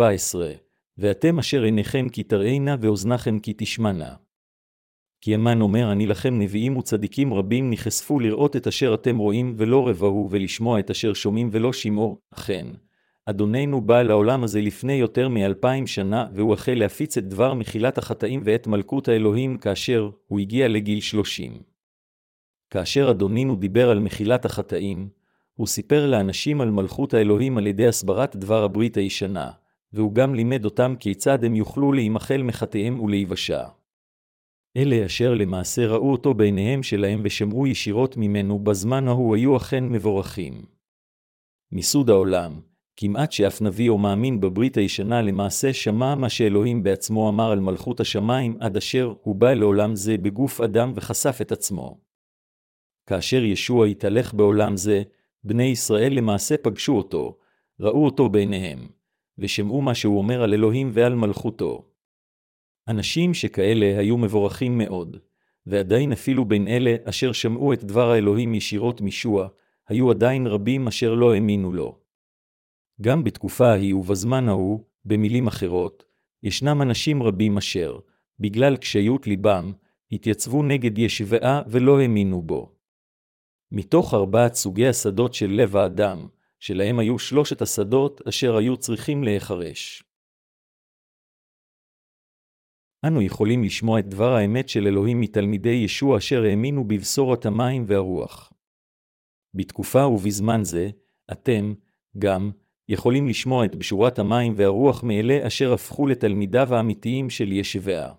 ואתם אשר עיניכם כי תראינה ואוזניכם כי תשמענה. כי אמן אומר אני לכם נביאים וצדיקים רבים נחשפו לראות את אשר אתם רואים ולא רבהו ולשמוע את אשר שומעים ולא שמעו, אכן, אדוננו בא לעולם הזה לפני יותר מאלפיים שנה, והוא החל להפיץ את דבר מחילת החטאים ואת מלכות האלוהים כאשר הוא הגיע לגיל שלושים. כאשר אדונינו דיבר על מחילת החטאים, הוא סיפר לאנשים על מלכות האלוהים על ידי הסברת דבר הברית הישנה, והוא גם לימד אותם כיצד הם יוכלו להימחל מחטאיהם ולהיוושע. אלה אשר למעשה ראו אותו בעיניהם שלהם ושמרו ישירות ממנו בזמן ההוא היו אכן מבורכים. מיסוד העולם, כמעט שאף נביא או מאמין בברית הישנה למעשה שמע מה שאלוהים בעצמו אמר על מלכות השמיים עד אשר הוא בא לעולם זה בגוף אדם וחשף את עצמו. כאשר ישוע התהלך בעולם זה, בני ישראל למעשה פגשו אותו, ראו אותו בעיניהם, ושמעו מה שהוא אומר על אלוהים ועל מלכותו. אנשים שכאלה היו מבורכים מאוד, ועדיין אפילו בין אלה אשר שמעו את דבר האלוהים ישירות משוע, היו עדיין רבים אשר לא האמינו לו. גם בתקופה ההיא ובזמן ההוא, במילים אחרות, ישנם אנשים רבים אשר, בגלל קשיות ליבם, התייצבו נגד ישבעה ולא האמינו בו. מתוך ארבעת סוגי השדות של לב האדם, שלהם היו שלושת השדות אשר היו צריכים להיחרש. אנו יכולים לשמוע את דבר האמת של אלוהים מתלמידי ישוע אשר האמינו בבשורת המים והרוח. בתקופה ובזמן זה, אתם, גם, יכולים לשמוע את בשורת המים והרוח מאלה אשר הפכו לתלמידיו האמיתיים של ישבעה.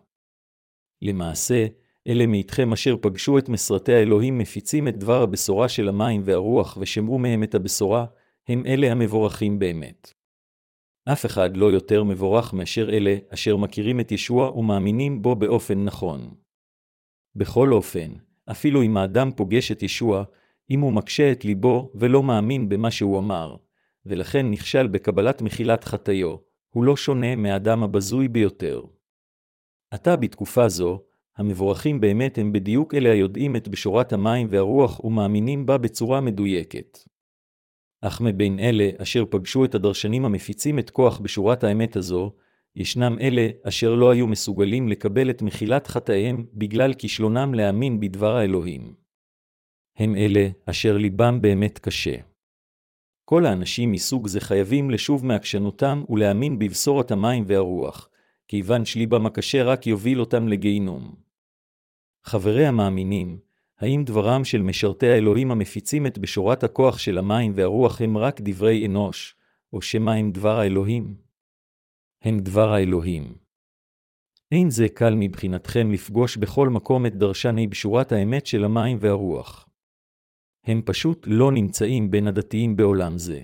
למעשה, אלה מאיתכם אשר פגשו את מסרטי האלוהים מפיצים את דבר הבשורה של המים והרוח ושמעו מהם את הבשורה, הם אלה המבורכים באמת. אף אחד לא יותר מבורך מאשר אלה אשר מכירים את ישוע ומאמינים בו באופן נכון. בכל אופן, אפילו אם האדם פוגש את ישוע, אם הוא מקשה את ליבו ולא מאמין במה שהוא אמר, ולכן נכשל בקבלת מחילת חטאיו, הוא לא שונה מהאדם הבזוי ביותר. עתה בתקופה זו, המבורכים באמת הם בדיוק אלה היודעים את בשורת המים והרוח ומאמינים בה בצורה מדויקת. אך מבין אלה אשר פגשו את הדרשנים המפיצים את כוח בשורת האמת הזו, ישנם אלה אשר לא היו מסוגלים לקבל את מחילת חטאיהם בגלל כישלונם להאמין בדבר האלוהים. הם אלה אשר ליבם באמת קשה. כל האנשים מסוג זה חייבים לשוב מעקשנותם ולהאמין בבשורת המים והרוח, כיוון שליבם הקשה רק יוביל אותם לגיהינום. חברי המאמינים, האם דברם של משרתי האלוהים המפיצים את בשורת הכוח של המים והרוח הם רק דברי אנוש, או שמא הם דבר האלוהים? הם דבר האלוהים. אין זה קל מבחינתכם לפגוש בכל מקום את דרשני בשורת האמת של המים והרוח. הם פשוט לא נמצאים בין הדתיים בעולם זה.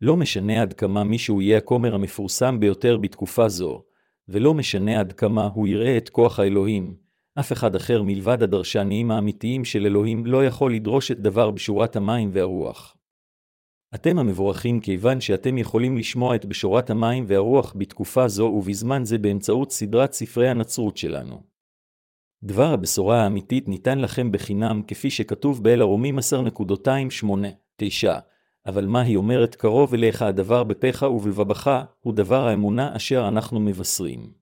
לא משנה עד כמה מישהו יהיה הכומר המפורסם ביותר בתקופה זו, ולא משנה עד כמה הוא יראה את כוח האלוהים, אף אחד אחר מלבד הדרשניים האמיתיים של אלוהים לא יכול לדרוש את דבר בשורת המים והרוח. אתם המבורכים כיוון שאתם יכולים לשמוע את בשורת המים והרוח בתקופה זו ובזמן זה באמצעות סדרת ספרי הנצרות שלנו. דבר הבשורה האמיתית ניתן לכם בחינם כפי שכתוב באל הרומים 10.289, אבל מה היא אומרת קרוב אליך הדבר בפיך ובלבבך, הוא דבר האמונה אשר אנחנו מבשרים.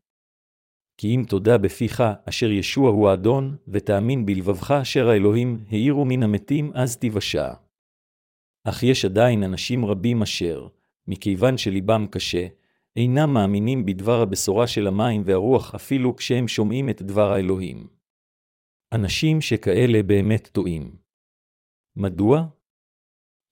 כי אם תודה בפיך אשר ישוע הוא האדון, ותאמין בלבבך אשר האלוהים העירו מן המתים, אז תיוושע. אך יש עדיין אנשים רבים אשר, מכיוון שליבם קשה, אינם מאמינים בדבר הבשורה של המים והרוח אפילו כשהם שומעים את דבר האלוהים. אנשים שכאלה באמת טועים. מדוע?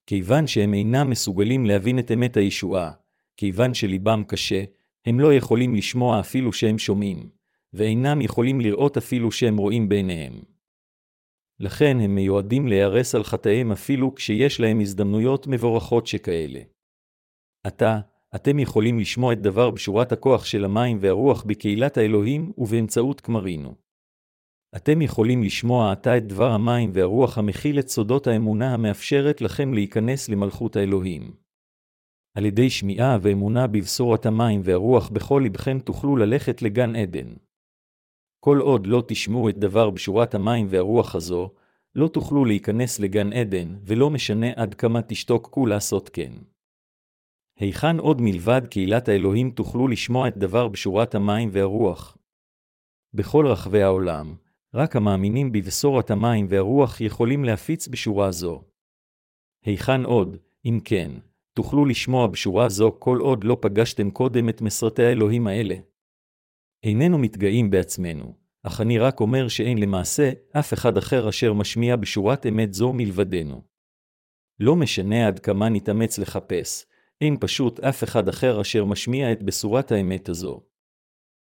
כיוון שהם אינם מסוגלים להבין את אמת הישועה, כיוון שליבם קשה, הם לא יכולים לשמוע אפילו שהם שומעים. ואינם יכולים לראות אפילו שהם רואים בעיניהם. לכן הם מיועדים להיהרס על חטאיהם אפילו כשיש להם הזדמנויות מבורכות שכאלה. עתה, אתם יכולים לשמוע את דבר בשורת הכוח של המים והרוח בקהילת האלוהים ובאמצעות כמרינו. אתם יכולים לשמוע עתה את דבר המים והרוח המכיל את סודות האמונה המאפשרת לכם להיכנס למלכות האלוהים. על ידי שמיעה ואמונה בבשורת המים והרוח בכל לבכם תוכלו ללכת לגן עדן. כל עוד לא תשמעו את דבר בשורת המים והרוח הזו, לא תוכלו להיכנס לגן עדן, ולא משנה עד כמה תשתוקקו לעשות כן. היכן עוד מלבד קהילת האלוהים תוכלו לשמוע את דבר בשורת המים והרוח? בכל רחבי העולם, רק המאמינים בבשורת המים והרוח יכולים להפיץ בשורה זו. היכן עוד, אם כן, תוכלו לשמוע בשורה זו כל עוד לא פגשתם קודם את מסרטי האלוהים האלה. איננו מתגאים בעצמנו, אך אני רק אומר שאין למעשה אף אחד אחר אשר משמיע בשורת אמת זו מלבדנו. לא משנה עד כמה נתאמץ לחפש, אין פשוט אף אחד אחר אשר משמיע את בשורת האמת הזו.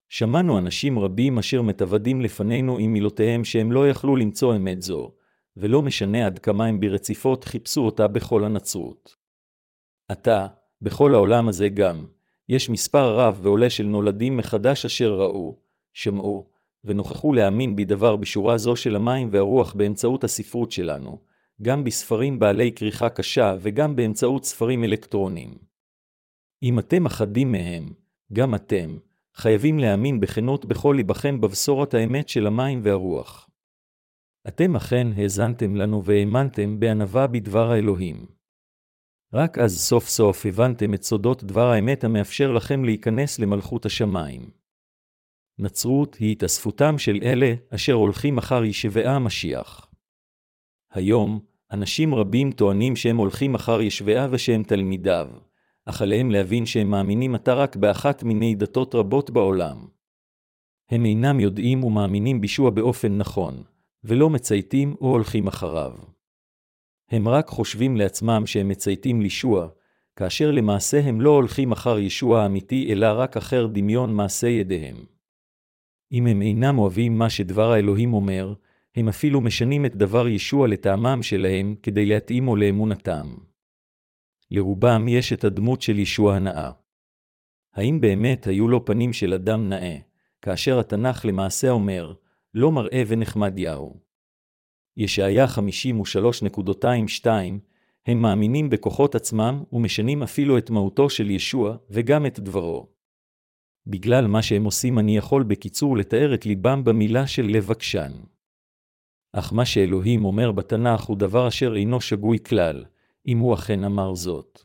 שמענו אנשים רבים אשר מתוודים לפנינו עם מילותיהם שהם לא יכלו למצוא אמת זו, ולא משנה עד כמה הם ברציפות חיפשו אותה בכל הנצרות. עתה, בכל העולם הזה גם, יש מספר רב ועולה של נולדים מחדש אשר ראו, שמעו, ונוכחו להאמין בדבר בשורה זו של המים והרוח באמצעות הספרות שלנו, גם בספרים בעלי כריכה קשה וגם באמצעות ספרים אלקטרוניים. אם אתם אחדים מהם, גם אתם, חייבים להאמין בכנות בכל ליבכם בבשורת האמת של המים והרוח. אתם אכן האזנתם לנו והאמנתם בענווה בדבר האלוהים. רק אז סוף סוף הבנתם את סודות דבר האמת המאפשר לכם להיכנס למלכות השמיים. נצרות היא התאספותם של אלה אשר הולכים אחר ישבעה המשיח. היום, אנשים רבים טוענים שהם הולכים אחר ישבעה ושהם תלמידיו, אך עליהם להבין שהם מאמינים עתה רק באחת מיני דתות רבות בעולם. הם אינם יודעים ומאמינים בישוע באופן נכון, ולא מצייתים או הולכים אחריו. הם רק חושבים לעצמם שהם מצייתים לישוע, כאשר למעשה הם לא הולכים אחר ישוע האמיתי, אלא רק אחר דמיון מעשה ידיהם. אם הם אינם אוהבים מה שדבר האלוהים אומר, הם אפילו משנים את דבר ישוע לטעמם שלהם כדי להתאימו לאמונתם. לרובם יש את הדמות של ישוע הנאה. האם באמת היו לו פנים של אדם נאה, כאשר התנ"ך למעשה אומר, לא מראה ונחמד יאו. ישעיה 53.22, הם מאמינים בכוחות עצמם ומשנים אפילו את מהותו של ישוע וגם את דברו. בגלל מה שהם עושים אני יכול בקיצור לתאר את ליבם במילה של לבקשן. אך מה שאלוהים אומר בתנ"ך הוא דבר אשר אינו שגוי כלל, אם הוא אכן אמר זאת.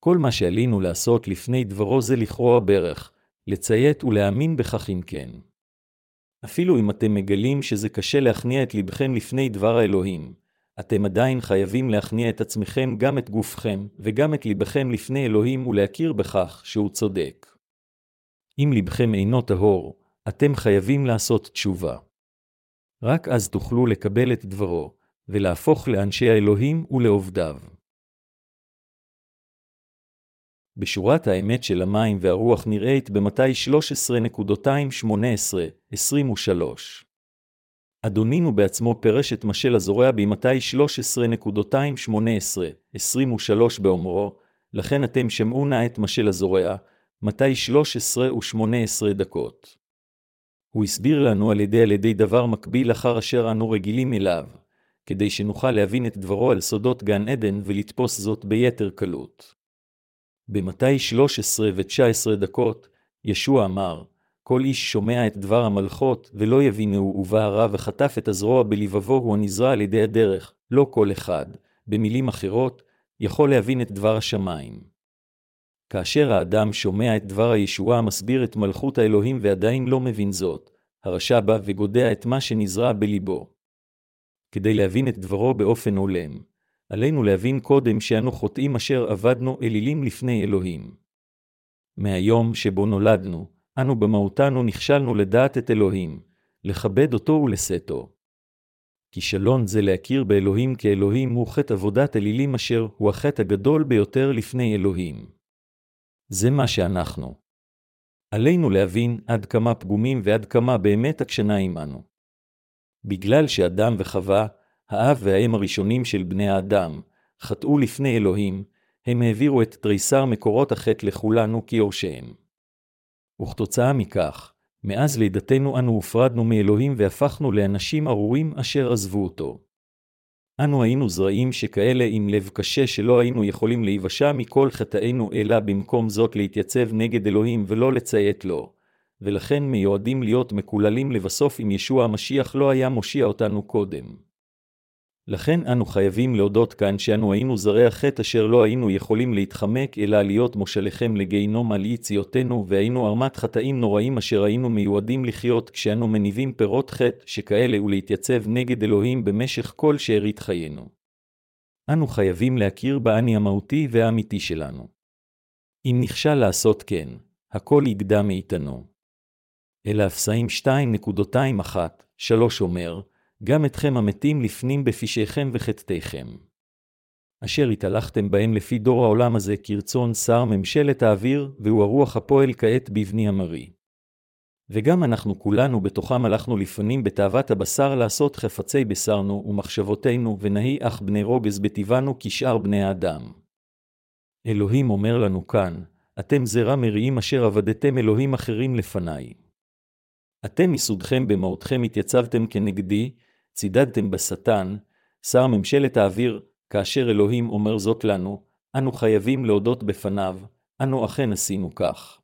כל מה שעלינו לעשות לפני דברו זה לכרוע ברך, לציית ולהאמין בכך אם כן. אפילו אם אתם מגלים שזה קשה להכניע את לבכם לפני דבר האלוהים, אתם עדיין חייבים להכניע את עצמכם גם את גופכם, וגם את לבכם לפני אלוהים ולהכיר בכך שהוא צודק. אם לבכם אינו טהור, אתם חייבים לעשות תשובה. רק אז תוכלו לקבל את דברו, ולהפוך לאנשי האלוהים ולעובדיו. בשורת האמת של המים והרוח נראית במתי 13.218-23. אדונינו בעצמו פירש את משל הזורע במתי 13.218-23 באומרו, לכן אתם שמעו נא את משל הזורע, מתי 13 ו-18 דקות. הוא הסביר לנו על ידי על ידי דבר מקביל אחר אשר אנו רגילים אליו, כדי שנוכל להבין את דברו על סודות גן עדן ולתפוס זאת ביתר קלות. במתי 13 ו-19 דקות, ישוע אמר, כל איש שומע את דבר המלכות, ולא יבינו ובא הרע וחטף את הזרוע בלבבו הוא הנזרע על ידי הדרך, לא כל אחד, במילים אחרות, יכול להבין את דבר השמיים. כאשר האדם שומע את דבר הישועה המסביר את מלכות האלוהים ועדיין לא מבין זאת, הרשע בא וגודע את מה שנזרע בליבו. כדי להבין את דברו באופן הולם, עלינו להבין קודם שאנו חוטאים אשר עבדנו אלילים לפני אלוהים. מהיום שבו נולדנו, אנו במהותנו נכשלנו לדעת את אלוהים, לכבד אותו ולשאתו. כישלון זה להכיר באלוהים כאלוהים הוא חטא עבודת אלילים אשר הוא החטא הגדול ביותר לפני אלוהים. זה מה שאנחנו. עלינו להבין עד כמה פגומים ועד כמה באמת עקשנה עמנו. בגלל שאדם וחווה, האב והאם הראשונים של בני האדם, חטאו לפני אלוהים, הם העבירו את תריסר מקורות החטא לכולנו כיורשיהם. וכתוצאה מכך, מאז לידתנו אנו הופרדנו מאלוהים והפכנו לאנשים ארורים אשר עזבו אותו. אנו היינו זרעים שכאלה עם לב קשה שלא היינו יכולים להיוושע מכל חטאינו, אלא במקום זאת להתייצב נגד אלוהים ולא לציית לו, ולכן מיועדים להיות מקוללים לבסוף אם ישוע המשיח לא היה מושיע אותנו קודם. לכן אנו חייבים להודות כאן שאנו היינו זרי החטא אשר לא היינו יכולים להתחמק אלא להיות מושליכם לגיהינום על יציאותינו, והיינו ערמת חטאים נוראים אשר היינו מיועדים לחיות כשאנו מניבים פירות חטא שכאלה ולהתייצב נגד אלוהים במשך כל שארית חיינו. אנו חייבים להכיר באני המהותי והאמיתי שלנו. אם נכשל לעשות כן, הכל יגדע מאיתנו. אלא אפסאים 2.21, 3 אומר, גם אתכם המתים לפנים בפשעיכם וחטאיכם. אשר התהלכתם בהם לפי דור העולם הזה כרצון שר ממשלת האוויר, והוא הרוח הפועל כעת בבני המרי. וגם אנחנו כולנו בתוכם הלכנו לפנים בתאוות הבשר לעשות חפצי בשרנו ומחשבותינו, ונהי אך בני רוגז בטבענו כשאר בני האדם. אלוהים אומר לנו כאן, אתם זרע מריעים אשר עבדתם אלוהים אחרים לפניי. אתם מסודכם במהותכם התייצבתם כנגדי, צידדתם בשטן, שר ממשלת האוויר, כאשר אלוהים אומר זאת לנו, אנו חייבים להודות בפניו, אנו אכן עשינו כך.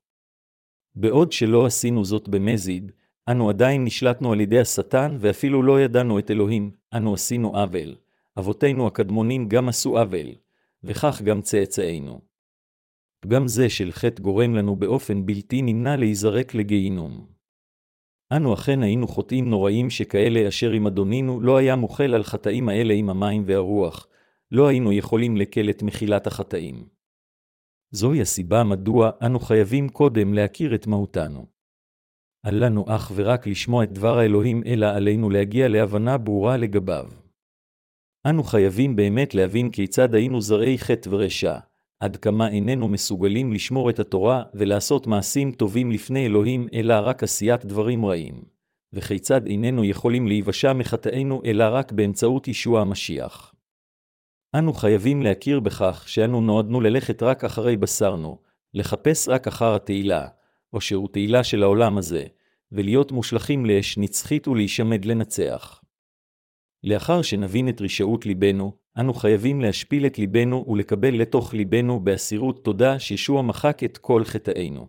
בעוד שלא עשינו זאת במזיד, אנו עדיין נשלטנו על ידי השטן ואפילו לא ידענו את אלוהים, אנו עשינו עוול. אבותינו הקדמונים גם עשו עוול, וכך גם צאצאינו. פגם זה של חטא גורם לנו באופן בלתי נמנע להיזרק לגיהינום. אנו אכן היינו חוטאים נוראים שכאלה אשר עם אדונינו לא היה מוחל על חטאים האלה עם המים והרוח, לא היינו יכולים לקל את מחילת החטאים. זוהי הסיבה מדוע אנו חייבים קודם להכיר את מהותנו. אל לנו אך ורק לשמוע את דבר האלוהים, אלא עלינו להגיע להבנה ברורה לגביו. אנו חייבים באמת להבין כיצד היינו זרעי חטא ורשע, עד כמה איננו מסוגלים לשמור את התורה ולעשות מעשים טובים לפני אלוהים, אלא רק עשיית דברים רעים, וכיצד איננו יכולים להיוושע מחטאינו אלא רק באמצעות ישוע המשיח. אנו חייבים להכיר בכך שאנו נועדנו ללכת רק אחרי בשרנו, לחפש רק אחר התהילה, או שהוא תהילה של העולם הזה, ולהיות מושלכים לאש נצחית ולהישמד לנצח. לאחר שנבין את רשעות ליבנו, אנו חייבים להשפיל את ליבנו ולקבל לתוך ליבנו באסירות תודה שישוע מחק את כל חטאינו.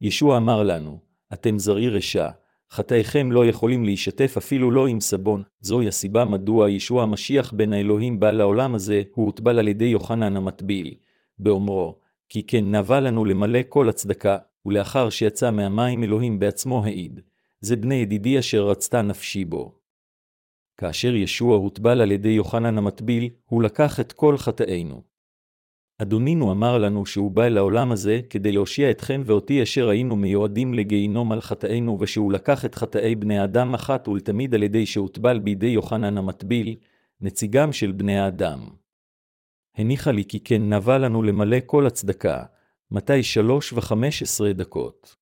ישוע אמר לנו, אתם זרעי רשע, חטאיכם לא יכולים להישתף אפילו לא עם סבון, זוהי הסיבה מדוע ישוע המשיח בן האלוהים בא לעולם הזה, הוא הוטבל על ידי יוחנן המטביל, באומרו, כי כן נבע לנו למלא כל הצדקה, ולאחר שיצא מהמים אלוהים בעצמו העיד, זה בני ידידי אשר רצתה נפשי בו. כאשר ישוע הוטבל על ידי יוחנן המטביל, הוא לקח את כל חטאינו. אדונינו אמר לנו שהוא בא לעולם הזה כדי להושיע אתכם ואותי אשר היינו מיועדים לגיהינום על חטאינו, ושהוא לקח את חטאי בני אדם אחת ולתמיד על ידי שהוטבל בידי יוחנן המטביל, נציגם של בני האדם. הניחה לי כי כן נבע לנו למלא כל הצדקה, מתי שלוש וחמש עשרה דקות.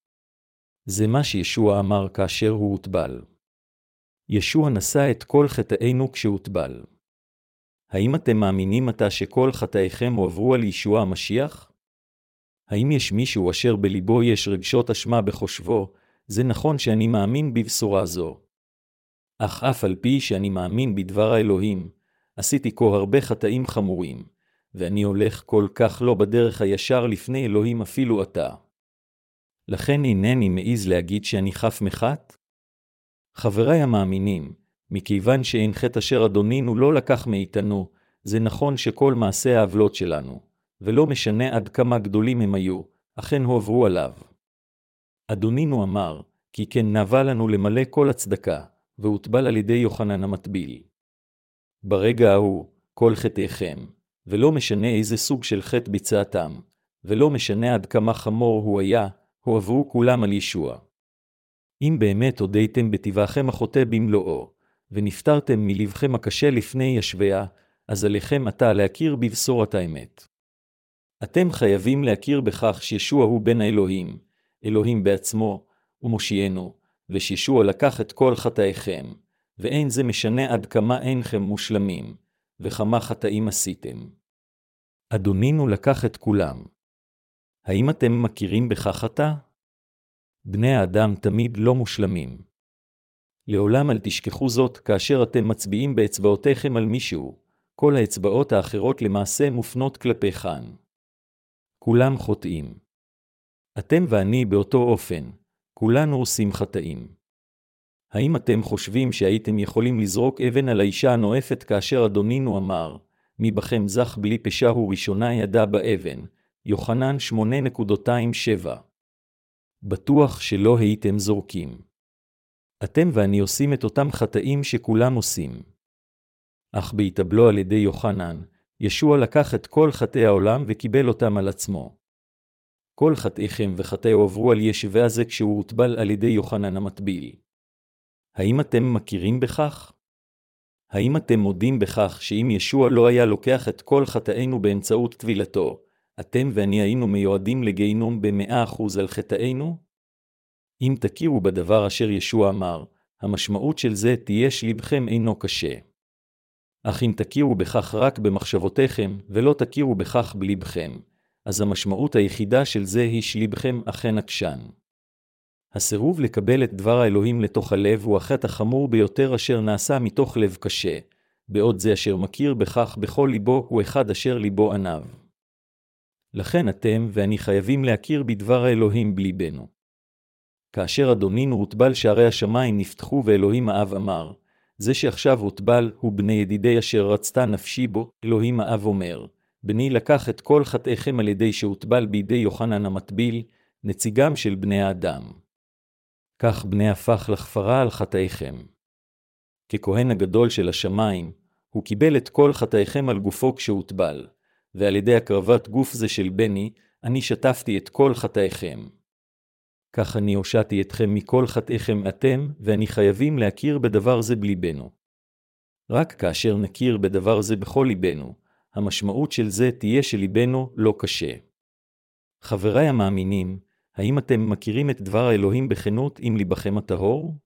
זה מה שישוע אמר כאשר הוא הוטבל. ישוע נשא את כל חטאינו כשהוטבל. האם אתם מאמינים עתה שכל חטאיכם הועברו על ישוע המשיח? האם יש מישהו אשר בליבו יש רגשות אשמה בחושבו, זה נכון שאני מאמין בבשורה זו. אך אף על פי שאני מאמין בדבר האלוהים, עשיתי כה הרבה חטאים חמורים, ואני הולך כל כך לא בדרך הישר לפני אלוהים אפילו עתה. לכן אינני מעז להגיד שאני חף מחת? חבריי המאמינים, מכיוון שאין חטא אשר אדונינו לא לקח מאיתנו, זה נכון שכל מעשי העוולות שלנו, ולא משנה עד כמה גדולים הם היו, אכן הועברו עליו. אדונינו אמר, כי כן נבע לנו למלא כל הצדקה, והוטבל על ידי יוחנן המטביל. ברגע ההוא, כל חטאיכם, ולא משנה איזה סוג של חטא ביצעתם, ולא משנה עד כמה חמור הוא היה, הועברו כולם על ישוע. אם באמת הודיתם בטבעכם החוטא במלואו, ונפטרתם מלבכם הקשה לפני ישביה, אז עליכם עתה להכיר בבשורת האמת. אתם חייבים להכיר בכך שישוע הוא בן האלוהים, אלוהים בעצמו, ומושיענו, ושישוע לקח את כל חטאיכם, ואין זה משנה עד כמה אינכם מושלמים, וכמה חטאים עשיתם. אדונינו לקח את כולם. האם אתם מכירים בכך עתה? בני האדם תמיד לא מושלמים. לעולם אל תשכחו זאת כאשר אתם מצביעים באצבעותיכם על מישהו, כל האצבעות האחרות למעשה מופנות כלפי כאן. כולם חוטאים. אתם ואני באותו אופן, כולנו עושים חטאים. האם אתם חושבים שהייתם יכולים לזרוק אבן על האישה הנואפת כאשר אדונינו אמר, מי בכם זך בלי פשע הוא ראשונה ידע באבן, יוחנן 8.27 בטוח שלא הייתם זורקים. אתם ואני עושים את אותם חטאים שכולם עושים. אך בהתאבלו על ידי יוחנן, ישוע לקח את כל חטאי העולם וקיבל אותם על עצמו. כל חטאיכם וחטאי הועברו על ישבי הזה כשהוא הוטבל על ידי יוחנן המטביל. האם אתם מכירים בכך? האם אתם מודים בכך שאם ישוע לא היה לוקח את כל חטאינו באמצעות טבילתו, אתם ואני היינו מיועדים לגיהינום במאה אחוז על חטאינו? אם תכירו בדבר אשר ישוע אמר, המשמעות של זה תהיה שלבכם אינו קשה. אך אם תכירו בכך רק במחשבותיכם, ולא תכירו בכך בלבכם, אז המשמעות היחידה של זה היא שלבכם אכן עקשן. הסירוב לקבל את דבר האלוהים לתוך הלב הוא החטא החמור ביותר אשר נעשה מתוך לב קשה, בעוד זה אשר מכיר בכך בכל ליבו הוא אחד אשר ליבו עניו. לכן אתם ואני חייבים להכיר בדבר האלוהים בליבנו. כאשר אדונינו הוטבל שערי השמיים נפתחו ואלוהים האב אמר, זה שעכשיו הוטבל הוא בני ידידי אשר רצתה נפשי בו, אלוהים האב אומר, בני לקח את כל חטאיכם על ידי שהוטבל בידי יוחנן המטביל, נציגם של בני האדם. כך בני הפך לכפרה על חטאיכם. ככהן הגדול של השמיים, הוא קיבל את כל חטאיכם על גופו כשהוטבל, ועל ידי הקרבת גוף זה של בני, אני שטפתי את כל חטאיכם. כך אני הושעתי אתכם מכל חטאיכם אתם, ואני חייבים להכיר בדבר זה בליבנו. רק כאשר נכיר בדבר זה בכל ליבנו, המשמעות של זה תהיה שליבנו לא קשה. חבריי המאמינים, האם אתם מכירים את דבר האלוהים בכנות עם ליבכם הטהור?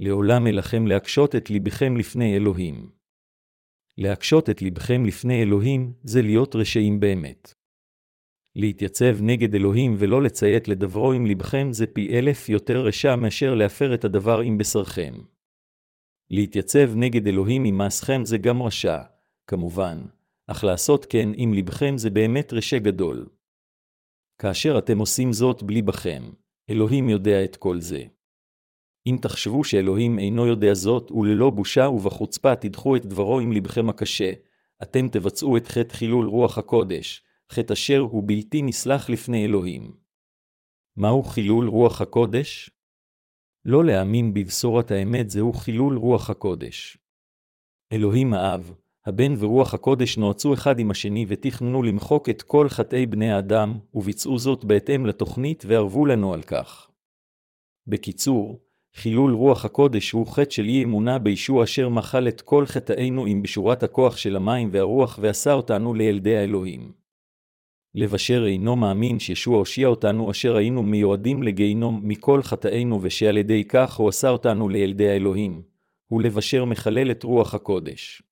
לעולם אלכם להקשות את ליבכם לפני אלוהים. להקשות את ליבכם לפני אלוהים זה להיות רשעים באמת. להתייצב נגד אלוהים ולא לציית לדברו עם לבכם זה פי אלף יותר רשע מאשר להפר את הדבר עם בשרכם. להתייצב נגד אלוהים עם מעשכם זה גם רשע, כמובן, אך לעשות כן עם לבכם זה באמת רשע גדול. כאשר אתם עושים זאת בלי בכם, אלוהים יודע את כל זה. אם תחשבו שאלוהים אינו יודע זאת, וללא בושה ובחוצפה תדחו את דברו עם לבכם הקשה, אתם תבצעו את חטא חילול רוח הקודש, חטא אשר הוא בלתי נסלח לפני אלוהים. מהו חילול רוח הקודש? לא להאמין בבשורת האמת זהו חילול רוח הקודש. אלוהים האב, הבן ורוח הקודש נועצו אחד עם השני ותכננו למחוק את כל חטאי בני האדם, וביצעו זאת בהתאם לתוכנית וערבו לנו על כך. בקיצור, חילול רוח הקודש הוא חטא של אי אמונה בישוע אשר מחל את כל חטאינו עם בשורת הכוח של המים והרוח ועשה אותנו לילדי האלוהים. לב אשר אינו מאמין שישוע הושיע אותנו אשר היינו מיועדים לגיהינום מכל חטאינו ושעל ידי כך הוא עשה אותנו לילדי האלוהים, הוא לב אשר מחלל את רוח הקודש.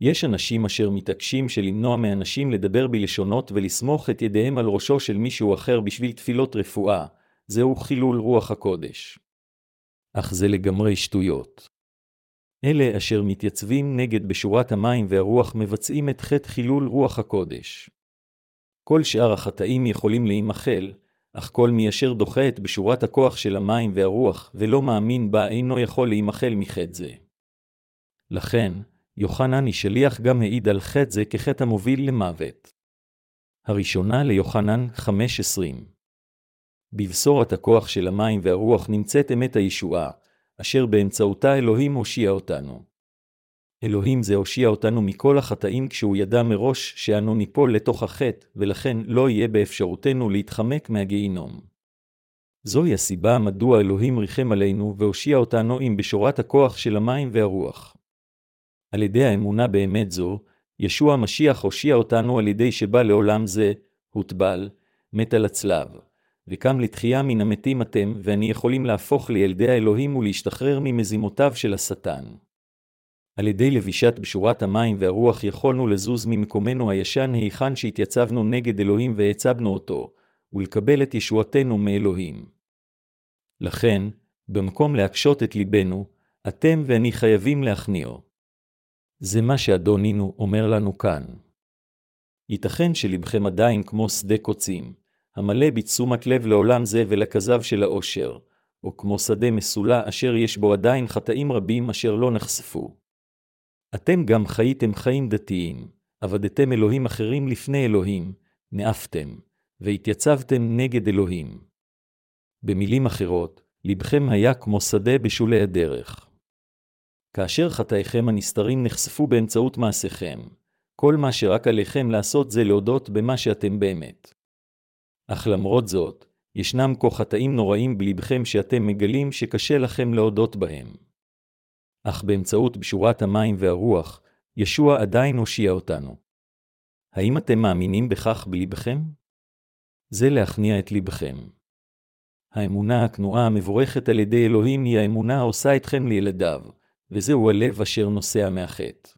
יש אנשים אשר מתעקשים שלמנוע מאנשים לדבר בלשונות ולסמוך את ידיהם על ראשו של מישהו אחר בשביל תפילות רפואה, זהו חילול רוח הקודש. אך זה לגמרי שטויות. אלה אשר מתייצבים נגד בשורת המים והרוח מבצעים את חטא חילול רוח הקודש. כל שאר החטאים יכולים להימחל, אך כל מי אשר דוחה את בשורת הכוח של המים והרוח ולא מאמין בה אינו יכול להימחל מחטא זה. לכן, יוחנן שליח גם העיד על חטא זה כחטא המוביל למוות. הראשונה ליוחנן 5.20 בבשורת הכוח של המים והרוח נמצאת אמת הישועה, אשר באמצעותה אלוהים הושיע אותנו. אלוהים זה הושיע אותנו מכל החטאים כשהוא ידע מראש שאנו ניפול לתוך החטא, ולכן לא יהיה באפשרותנו להתחמק מהגיהינום. זוהי הסיבה מדוע אלוהים ריחם עלינו והושיע אותנו עם בשורת הכוח של המים והרוח. על ידי האמונה באמת זו, ישוע המשיח הושיע אותנו על ידי שבא לעולם זה, הוטבל, מת על הצלב, וקם לתחייה מן המתים אתם ואני יכולים להפוך לילדי האלוהים ולהשתחרר ממזימותיו של השטן. על ידי לבישת בשורת המים והרוח יכולנו לזוז ממקומנו הישן היכן שהתייצבנו נגד אלוהים והצבנו אותו, ולקבל את ישועתנו מאלוהים. לכן, במקום להקשות את ליבנו, אתם ואני חייבים להכניעו. זה מה שאדונינו אומר לנו כאן. ייתכן שלבכם עדיין כמו שדה קוצים, המלא בתשומת לב לעולם זה ולכזב של האושר, או כמו שדה מסולע אשר יש בו עדיין חטאים רבים אשר לא נחשפו. אתם גם חייתם חיים דתיים, עבדתם אלוהים אחרים לפני אלוהים, נאפתם, והתייצבתם נגד אלוהים. במילים אחרות, לבכם היה כמו שדה בשולי הדרך. כאשר חטאיכם הנסתרים נחשפו באמצעות מעשיכם, כל מה שרק עליכם לעשות זה להודות במה שאתם באמת. אך למרות זאת, ישנם כה חטאים נוראים בלבכם שאתם מגלים שקשה לכם להודות בהם. אך באמצעות בשורת המים והרוח, ישוע עדיין הושיע אותנו. האם אתם מאמינים בכך בלבכם? זה להכניע את לבכם. האמונה הכנועה המבורכת על ידי אלוהים היא האמונה העושה אתכם לילדיו, וזהו הלב אשר נוסע מהחטא.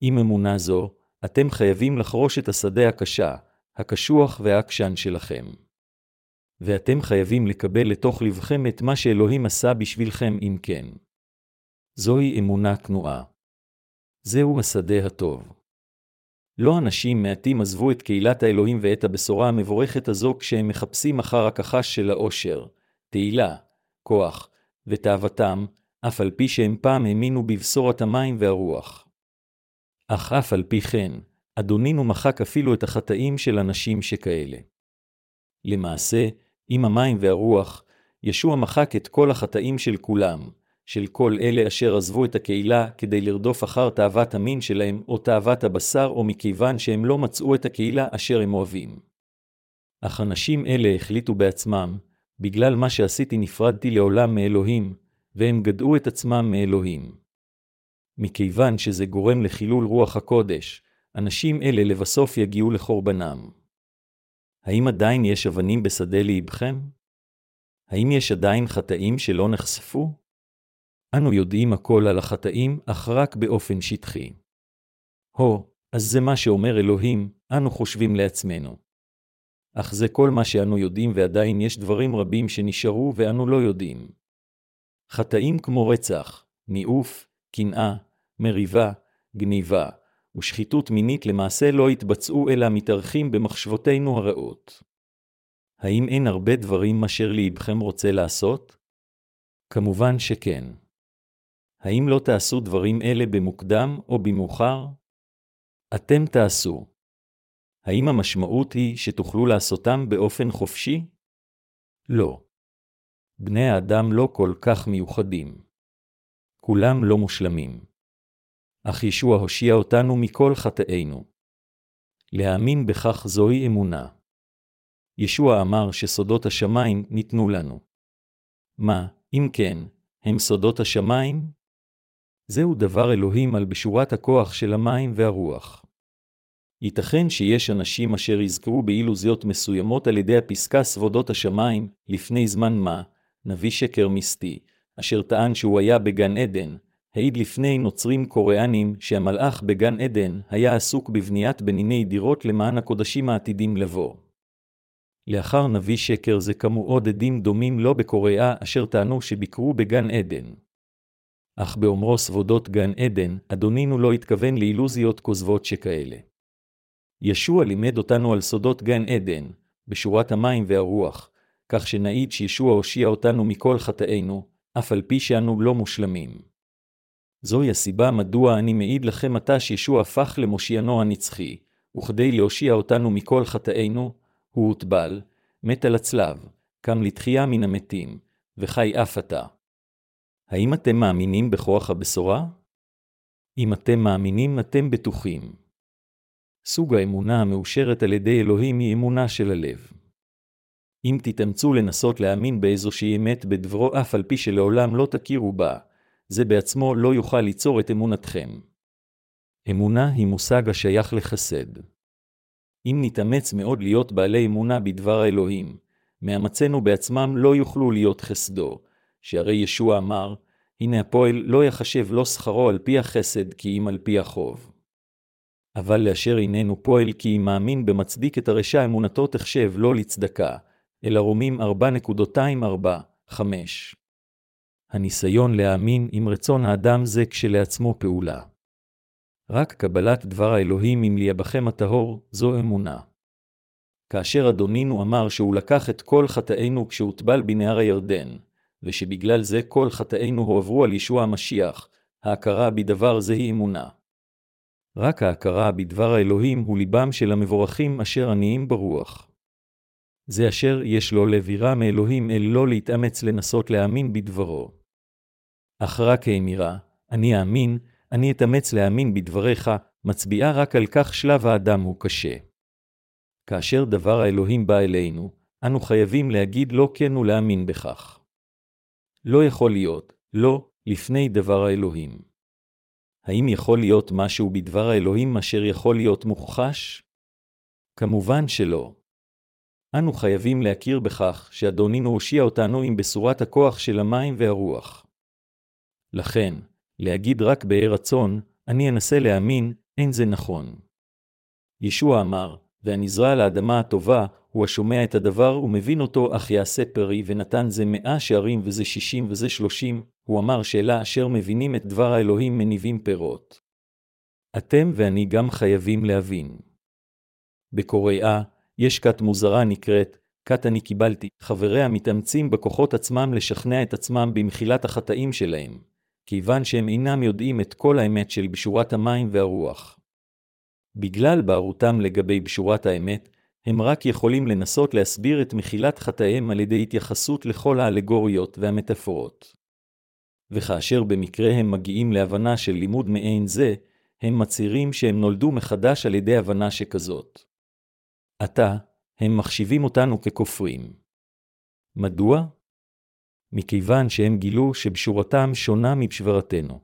עם אמונה זו, אתם חייבים לחרוש את השדה הקשה, הקשוח והעקשן שלכם. ואתם חייבים לקבל לתוך לבכם את מה שאלוהים עשה בשבילכם אם כן. זוהי אמונה כנועה. זהו השדה הטוב. לא אנשים מעטים עזבו את קהילת האלוהים ואת הבשורה המבורכת הזו כשהם מחפשים אחר הכחש של האושר, תהילה, כוח ותאוותם, אף על פי שהם פעם האמינו בבשורת המים והרוח. אך אף על פי כן, אדונינו מחק אפילו את החטאים של אנשים שכאלה. למעשה, עם המים והרוח, ישוע מחק את כל החטאים של כולם, של כל אלה אשר עזבו את הקהילה כדי לרדוף אחר תאוות המין שלהם, או תאוות הבשר, או מכיוון שהם לא מצאו את הקהילה אשר הם אוהבים. אך אנשים אלה החליטו בעצמם, בגלל מה שעשיתי נפרדתי לעולם מאלוהים, והם גדעו את עצמם מאלוהים. מכיוון שזה גורם לחילול רוח הקודש, אנשים אלה לבסוף יגיעו לחורבנם. האם עדיין יש אבנים בשדה לאבכם? האם יש עדיין חטאים שלא נחשפו? אנו יודעים הכל על החטאים, אך רק באופן שטחי. הו, אז זה מה שאומר אלוהים, אנו חושבים לעצמנו. אך זה כל מה שאנו יודעים ועדיין יש דברים רבים שנשארו ואנו לא יודעים. חטאים כמו רצח, ניאוף, קנאה, מריבה, גניבה, ושחיתות מינית למעשה לא התבצעו אלא מתארחים במחשבותינו הרעות. האם אין הרבה דברים אשר ליבכם רוצה לעשות? כמובן שכן. האם לא תעשו דברים אלה במוקדם או במאוחר? אתם תעשו. האם המשמעות היא שתוכלו לעשותם באופן חופשי? לא. בני האדם לא כל כך מיוחדים. כולם לא מושלמים. אך ישוע הושיע אותנו מכל חטאינו. להאמין בכך זוהי אמונה. ישוע אמר שסודות השמיים ניתנו לנו. מה, אם כן, הם סודות השמיים? זהו דבר אלוהים על בשורת הכוח של המים והרוח. ייתכן שיש אנשים אשר יזכרו באילוזיות מסוימות על ידי הפסקה סבודות השמיים, לפני זמן מה, נביא שקר מיסטי, אשר טען שהוא היה בגן עדן, העיד לפני נוצרים קוריאנים שהמלאך בגן עדן היה עסוק בבניית בניני דירות למען הקודשים העתידים לבוא. לאחר נביא שקר זה קמו עוד עדים דומים לא בקוריאה אשר טענו שביקרו בגן עדן. אך באומרו סבודות גן עדן, אדונינו לא התכוון לאילוזיות כוזבות שכאלה. ישוע לימד אותנו על סודות גן עדן, בשורת המים והרוח, כך שנעיד שישוע הושיע אותנו מכל חטאינו, אף על פי שאנו לא מושלמים. זוהי הסיבה מדוע אני מעיד לכם עתה שישוע הפך למושיענו הנצחי, וכדי להושיע אותנו מכל חטאינו, הוא הוטבל, מת על הצלב, קם לתחייה מן המתים, וחי אף עתה. האם אתם מאמינים בכוח הבשורה? אם אתם מאמינים, אתם בטוחים. סוג האמונה המאושרת על ידי אלוהים היא אמונה של הלב. אם תתאמצו לנסות להאמין באיזושהי אמת בדברו אף על פי שלעולם לא תכירו בה, זה בעצמו לא יוכל ליצור את אמונתכם. אמונה היא מושג השייך לחסד. אם נתאמץ מאוד להיות בעלי אמונה בדבר האלוהים, מאמצינו בעצמם לא יוכלו להיות חסדו, שהרי ישוע אמר, הנה הפועל לא יחשב לא שכרו על פי החסד כי אם על פי החוב. אבל לאשר איננו פועל כי אם מאמין במצדיק את הרשע אמונתו תחשב לא לצדקה, אלא רומים 4.245. הניסיון להאמין עם רצון האדם זה כשלעצמו פעולה. רק קבלת דבר האלוהים אם ליבכם הטהור, זו אמונה. כאשר אדונינו אמר שהוא לקח את כל חטאינו כשהוטבל בנהר הירדן, ושבגלל זה כל חטאינו הועברו על ישוע המשיח, ההכרה בדבר זה היא אמונה. רק ההכרה בדבר האלוהים הוא ליבם של המבורכים אשר עניים ברוח. זה אשר יש לו לב יראה מאלוהים אל לא להתאמץ לנסות להאמין בדברו. אך רק האמירה, אני אאמין, אני אתאמץ להאמין בדבריך, מצביעה רק על כך שלב האדם הוא קשה. כאשר דבר האלוהים בא אלינו, אנו חייבים להגיד לא כן ולהאמין בכך. לא יכול להיות, לא, לפני דבר האלוהים. האם יכול להיות משהו בדבר האלוהים אשר יכול להיות מוכחש? כמובן שלא. אנו חייבים להכיר בכך שאדונינו הושיע אותנו עם בשורת הכוח של המים והרוח. לכן, להגיד רק באי רצון, אני אנסה להאמין, אין זה נכון. ישוע אמר, והנזרע על האדמה הטובה, הוא השומע את הדבר ומבין אותו, אך יעשה פרי, ונתן זה מאה שערים וזה שישים וזה שלושים, הוא אמר שאלה אשר מבינים את דבר האלוהים מניבים פירות. אתם ואני גם חייבים להבין. בקוריאה, יש כת מוזרה נקראת, כת אני קיבלתי, חבריה מתאמצים בכוחות עצמם לשכנע את עצמם במחילת החטאים שלהם, כיוון שהם אינם יודעים את כל האמת של בשורת המים והרוח. בגלל בערותם לגבי בשורת האמת, הם רק יכולים לנסות להסביר את מחילת חטאיהם על ידי התייחסות לכל האלגוריות והמטאפורות. וכאשר במקרה הם מגיעים להבנה של לימוד מעין זה, הם מצהירים שהם נולדו מחדש על ידי הבנה שכזאת. עתה, הם מחשיבים אותנו ככופרים. מדוע? מכיוון שהם גילו שבשורתם שונה מבשברתנו.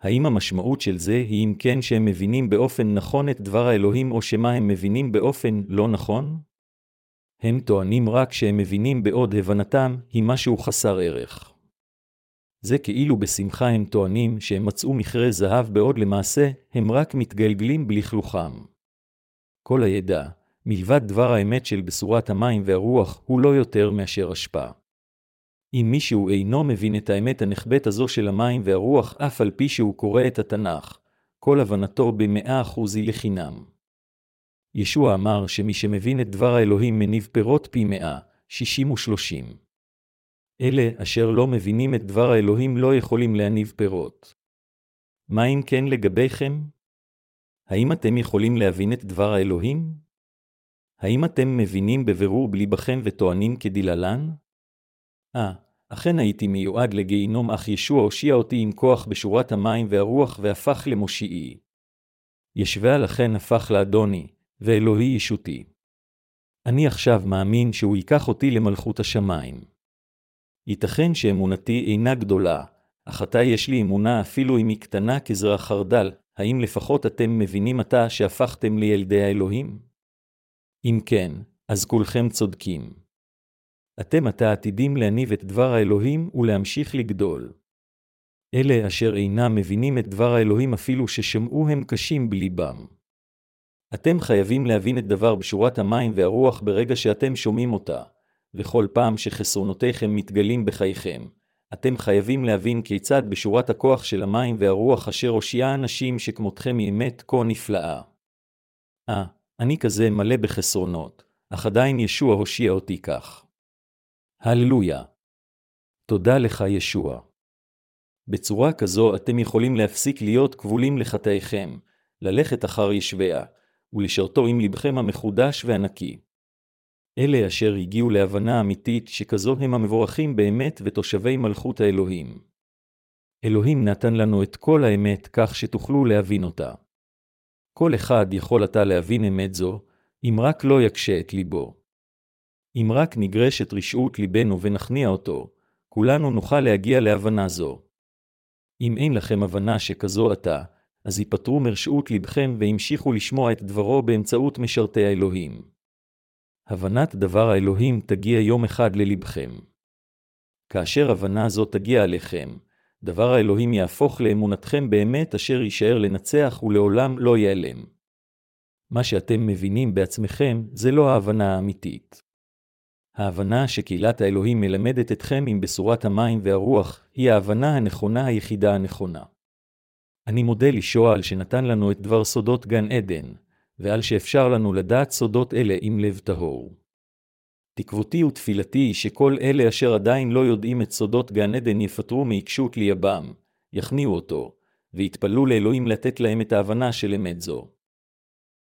האם המשמעות של זה היא אם כן שהם מבינים באופן נכון את דבר האלוהים או שמה הם מבינים באופן לא נכון? הם טוענים רק שהם מבינים בעוד הבנתם היא משהו חסר ערך. זה כאילו בשמחה הם טוענים שהם מצאו מכרה זהב בעוד למעשה הם רק מתגלגלים בלכלוכם. כל הידע, מלבד דבר האמת של בשורת המים והרוח, הוא לא יותר מאשר השפעה. אם מישהו אינו מבין את האמת הנחבאת הזו של המים והרוח, אף על פי שהוא קורא את התנ"ך, כל הבנתו במאה אחוז היא לחינם. ישוע אמר שמי שמבין את דבר האלוהים מניב פירות פי מאה, שישים ושלושים. אלה אשר לא מבינים את דבר האלוהים לא יכולים להניב פירות. מה אם כן לגביכם? האם אתם יכולים להבין את דבר האלוהים? האם אתם מבינים בבירור בליבכם וטוענים כדלהלן? אה, אכן הייתי מיועד לגיהינום, אך ישוע הושיע אותי עם כוח בשורת המים והרוח והפך למושיעי. ישבה לכן הפך לאדוני, ואלוהי ישותי. אני עכשיו מאמין שהוא ייקח אותי למלכות השמיים. ייתכן שאמונתי אינה גדולה, אך עתה יש לי אמונה אפילו אם היא קטנה כזרע חרדל, האם לפחות אתם מבינים עתה שהפכתם לילדי האלוהים? אם כן, אז כולכם צודקים. אתם עתה עתידים להניב את דבר האלוהים ולהמשיך לגדול. אלה אשר אינם מבינים את דבר האלוהים אפילו ששמעו הם קשים בליבם. אתם חייבים להבין את דבר בשורת המים והרוח ברגע שאתם שומעים אותה, וכל פעם שחסרונותיכם מתגלים בחייכם, אתם חייבים להבין כיצד בשורת הכוח של המים והרוח אשר הושיעה אנשים שכמותכם היא אמת כה נפלאה. אה, אני כזה מלא בחסרונות, אך עדיין ישוע הושיע אותי כך. הללויה. תודה לך, ישוע. בצורה כזו אתם יכולים להפסיק להיות כבולים לחטאיכם, ללכת אחר ישביה, ולשרתו עם לבכם המחודש והנקי. אלה אשר הגיעו להבנה אמיתית שכזו הם המבורכים באמת ותושבי מלכות האלוהים. אלוהים נתן לנו את כל האמת כך שתוכלו להבין אותה. כל אחד יכול עתה להבין אמת זו, אם רק לא יקשה את ליבו. אם רק נגרשת רשעות ליבנו ונכניע אותו, כולנו נוכל להגיע להבנה זו. אם אין לכם הבנה שכזו עתה, אז ייפטרו מרשעות לבכם והמשיכו לשמוע את דברו באמצעות משרתי האלוהים. הבנת דבר האלוהים תגיע יום אחד ללבכם. כאשר הבנה זו תגיע עליכם, דבר האלוהים יהפוך לאמונתכם באמת אשר יישאר לנצח ולעולם לא ייעלם. מה שאתם מבינים בעצמכם זה לא ההבנה האמיתית. ההבנה שקהילת האלוהים מלמדת אתכם עם בשורת המים והרוח, היא ההבנה הנכונה היחידה הנכונה. אני מודה לישוע על שנתן לנו את דבר סודות גן עדן, ועל שאפשר לנו לדעת סודות אלה עם לב טהור. תקוותי ותפילתי שכל אלה אשר עדיין לא יודעים את סודות גן עדן יפטרו מעיקשות ליבם, יכניעו אותו, ויתפללו לאלוהים לתת להם את ההבנה של אמת זו.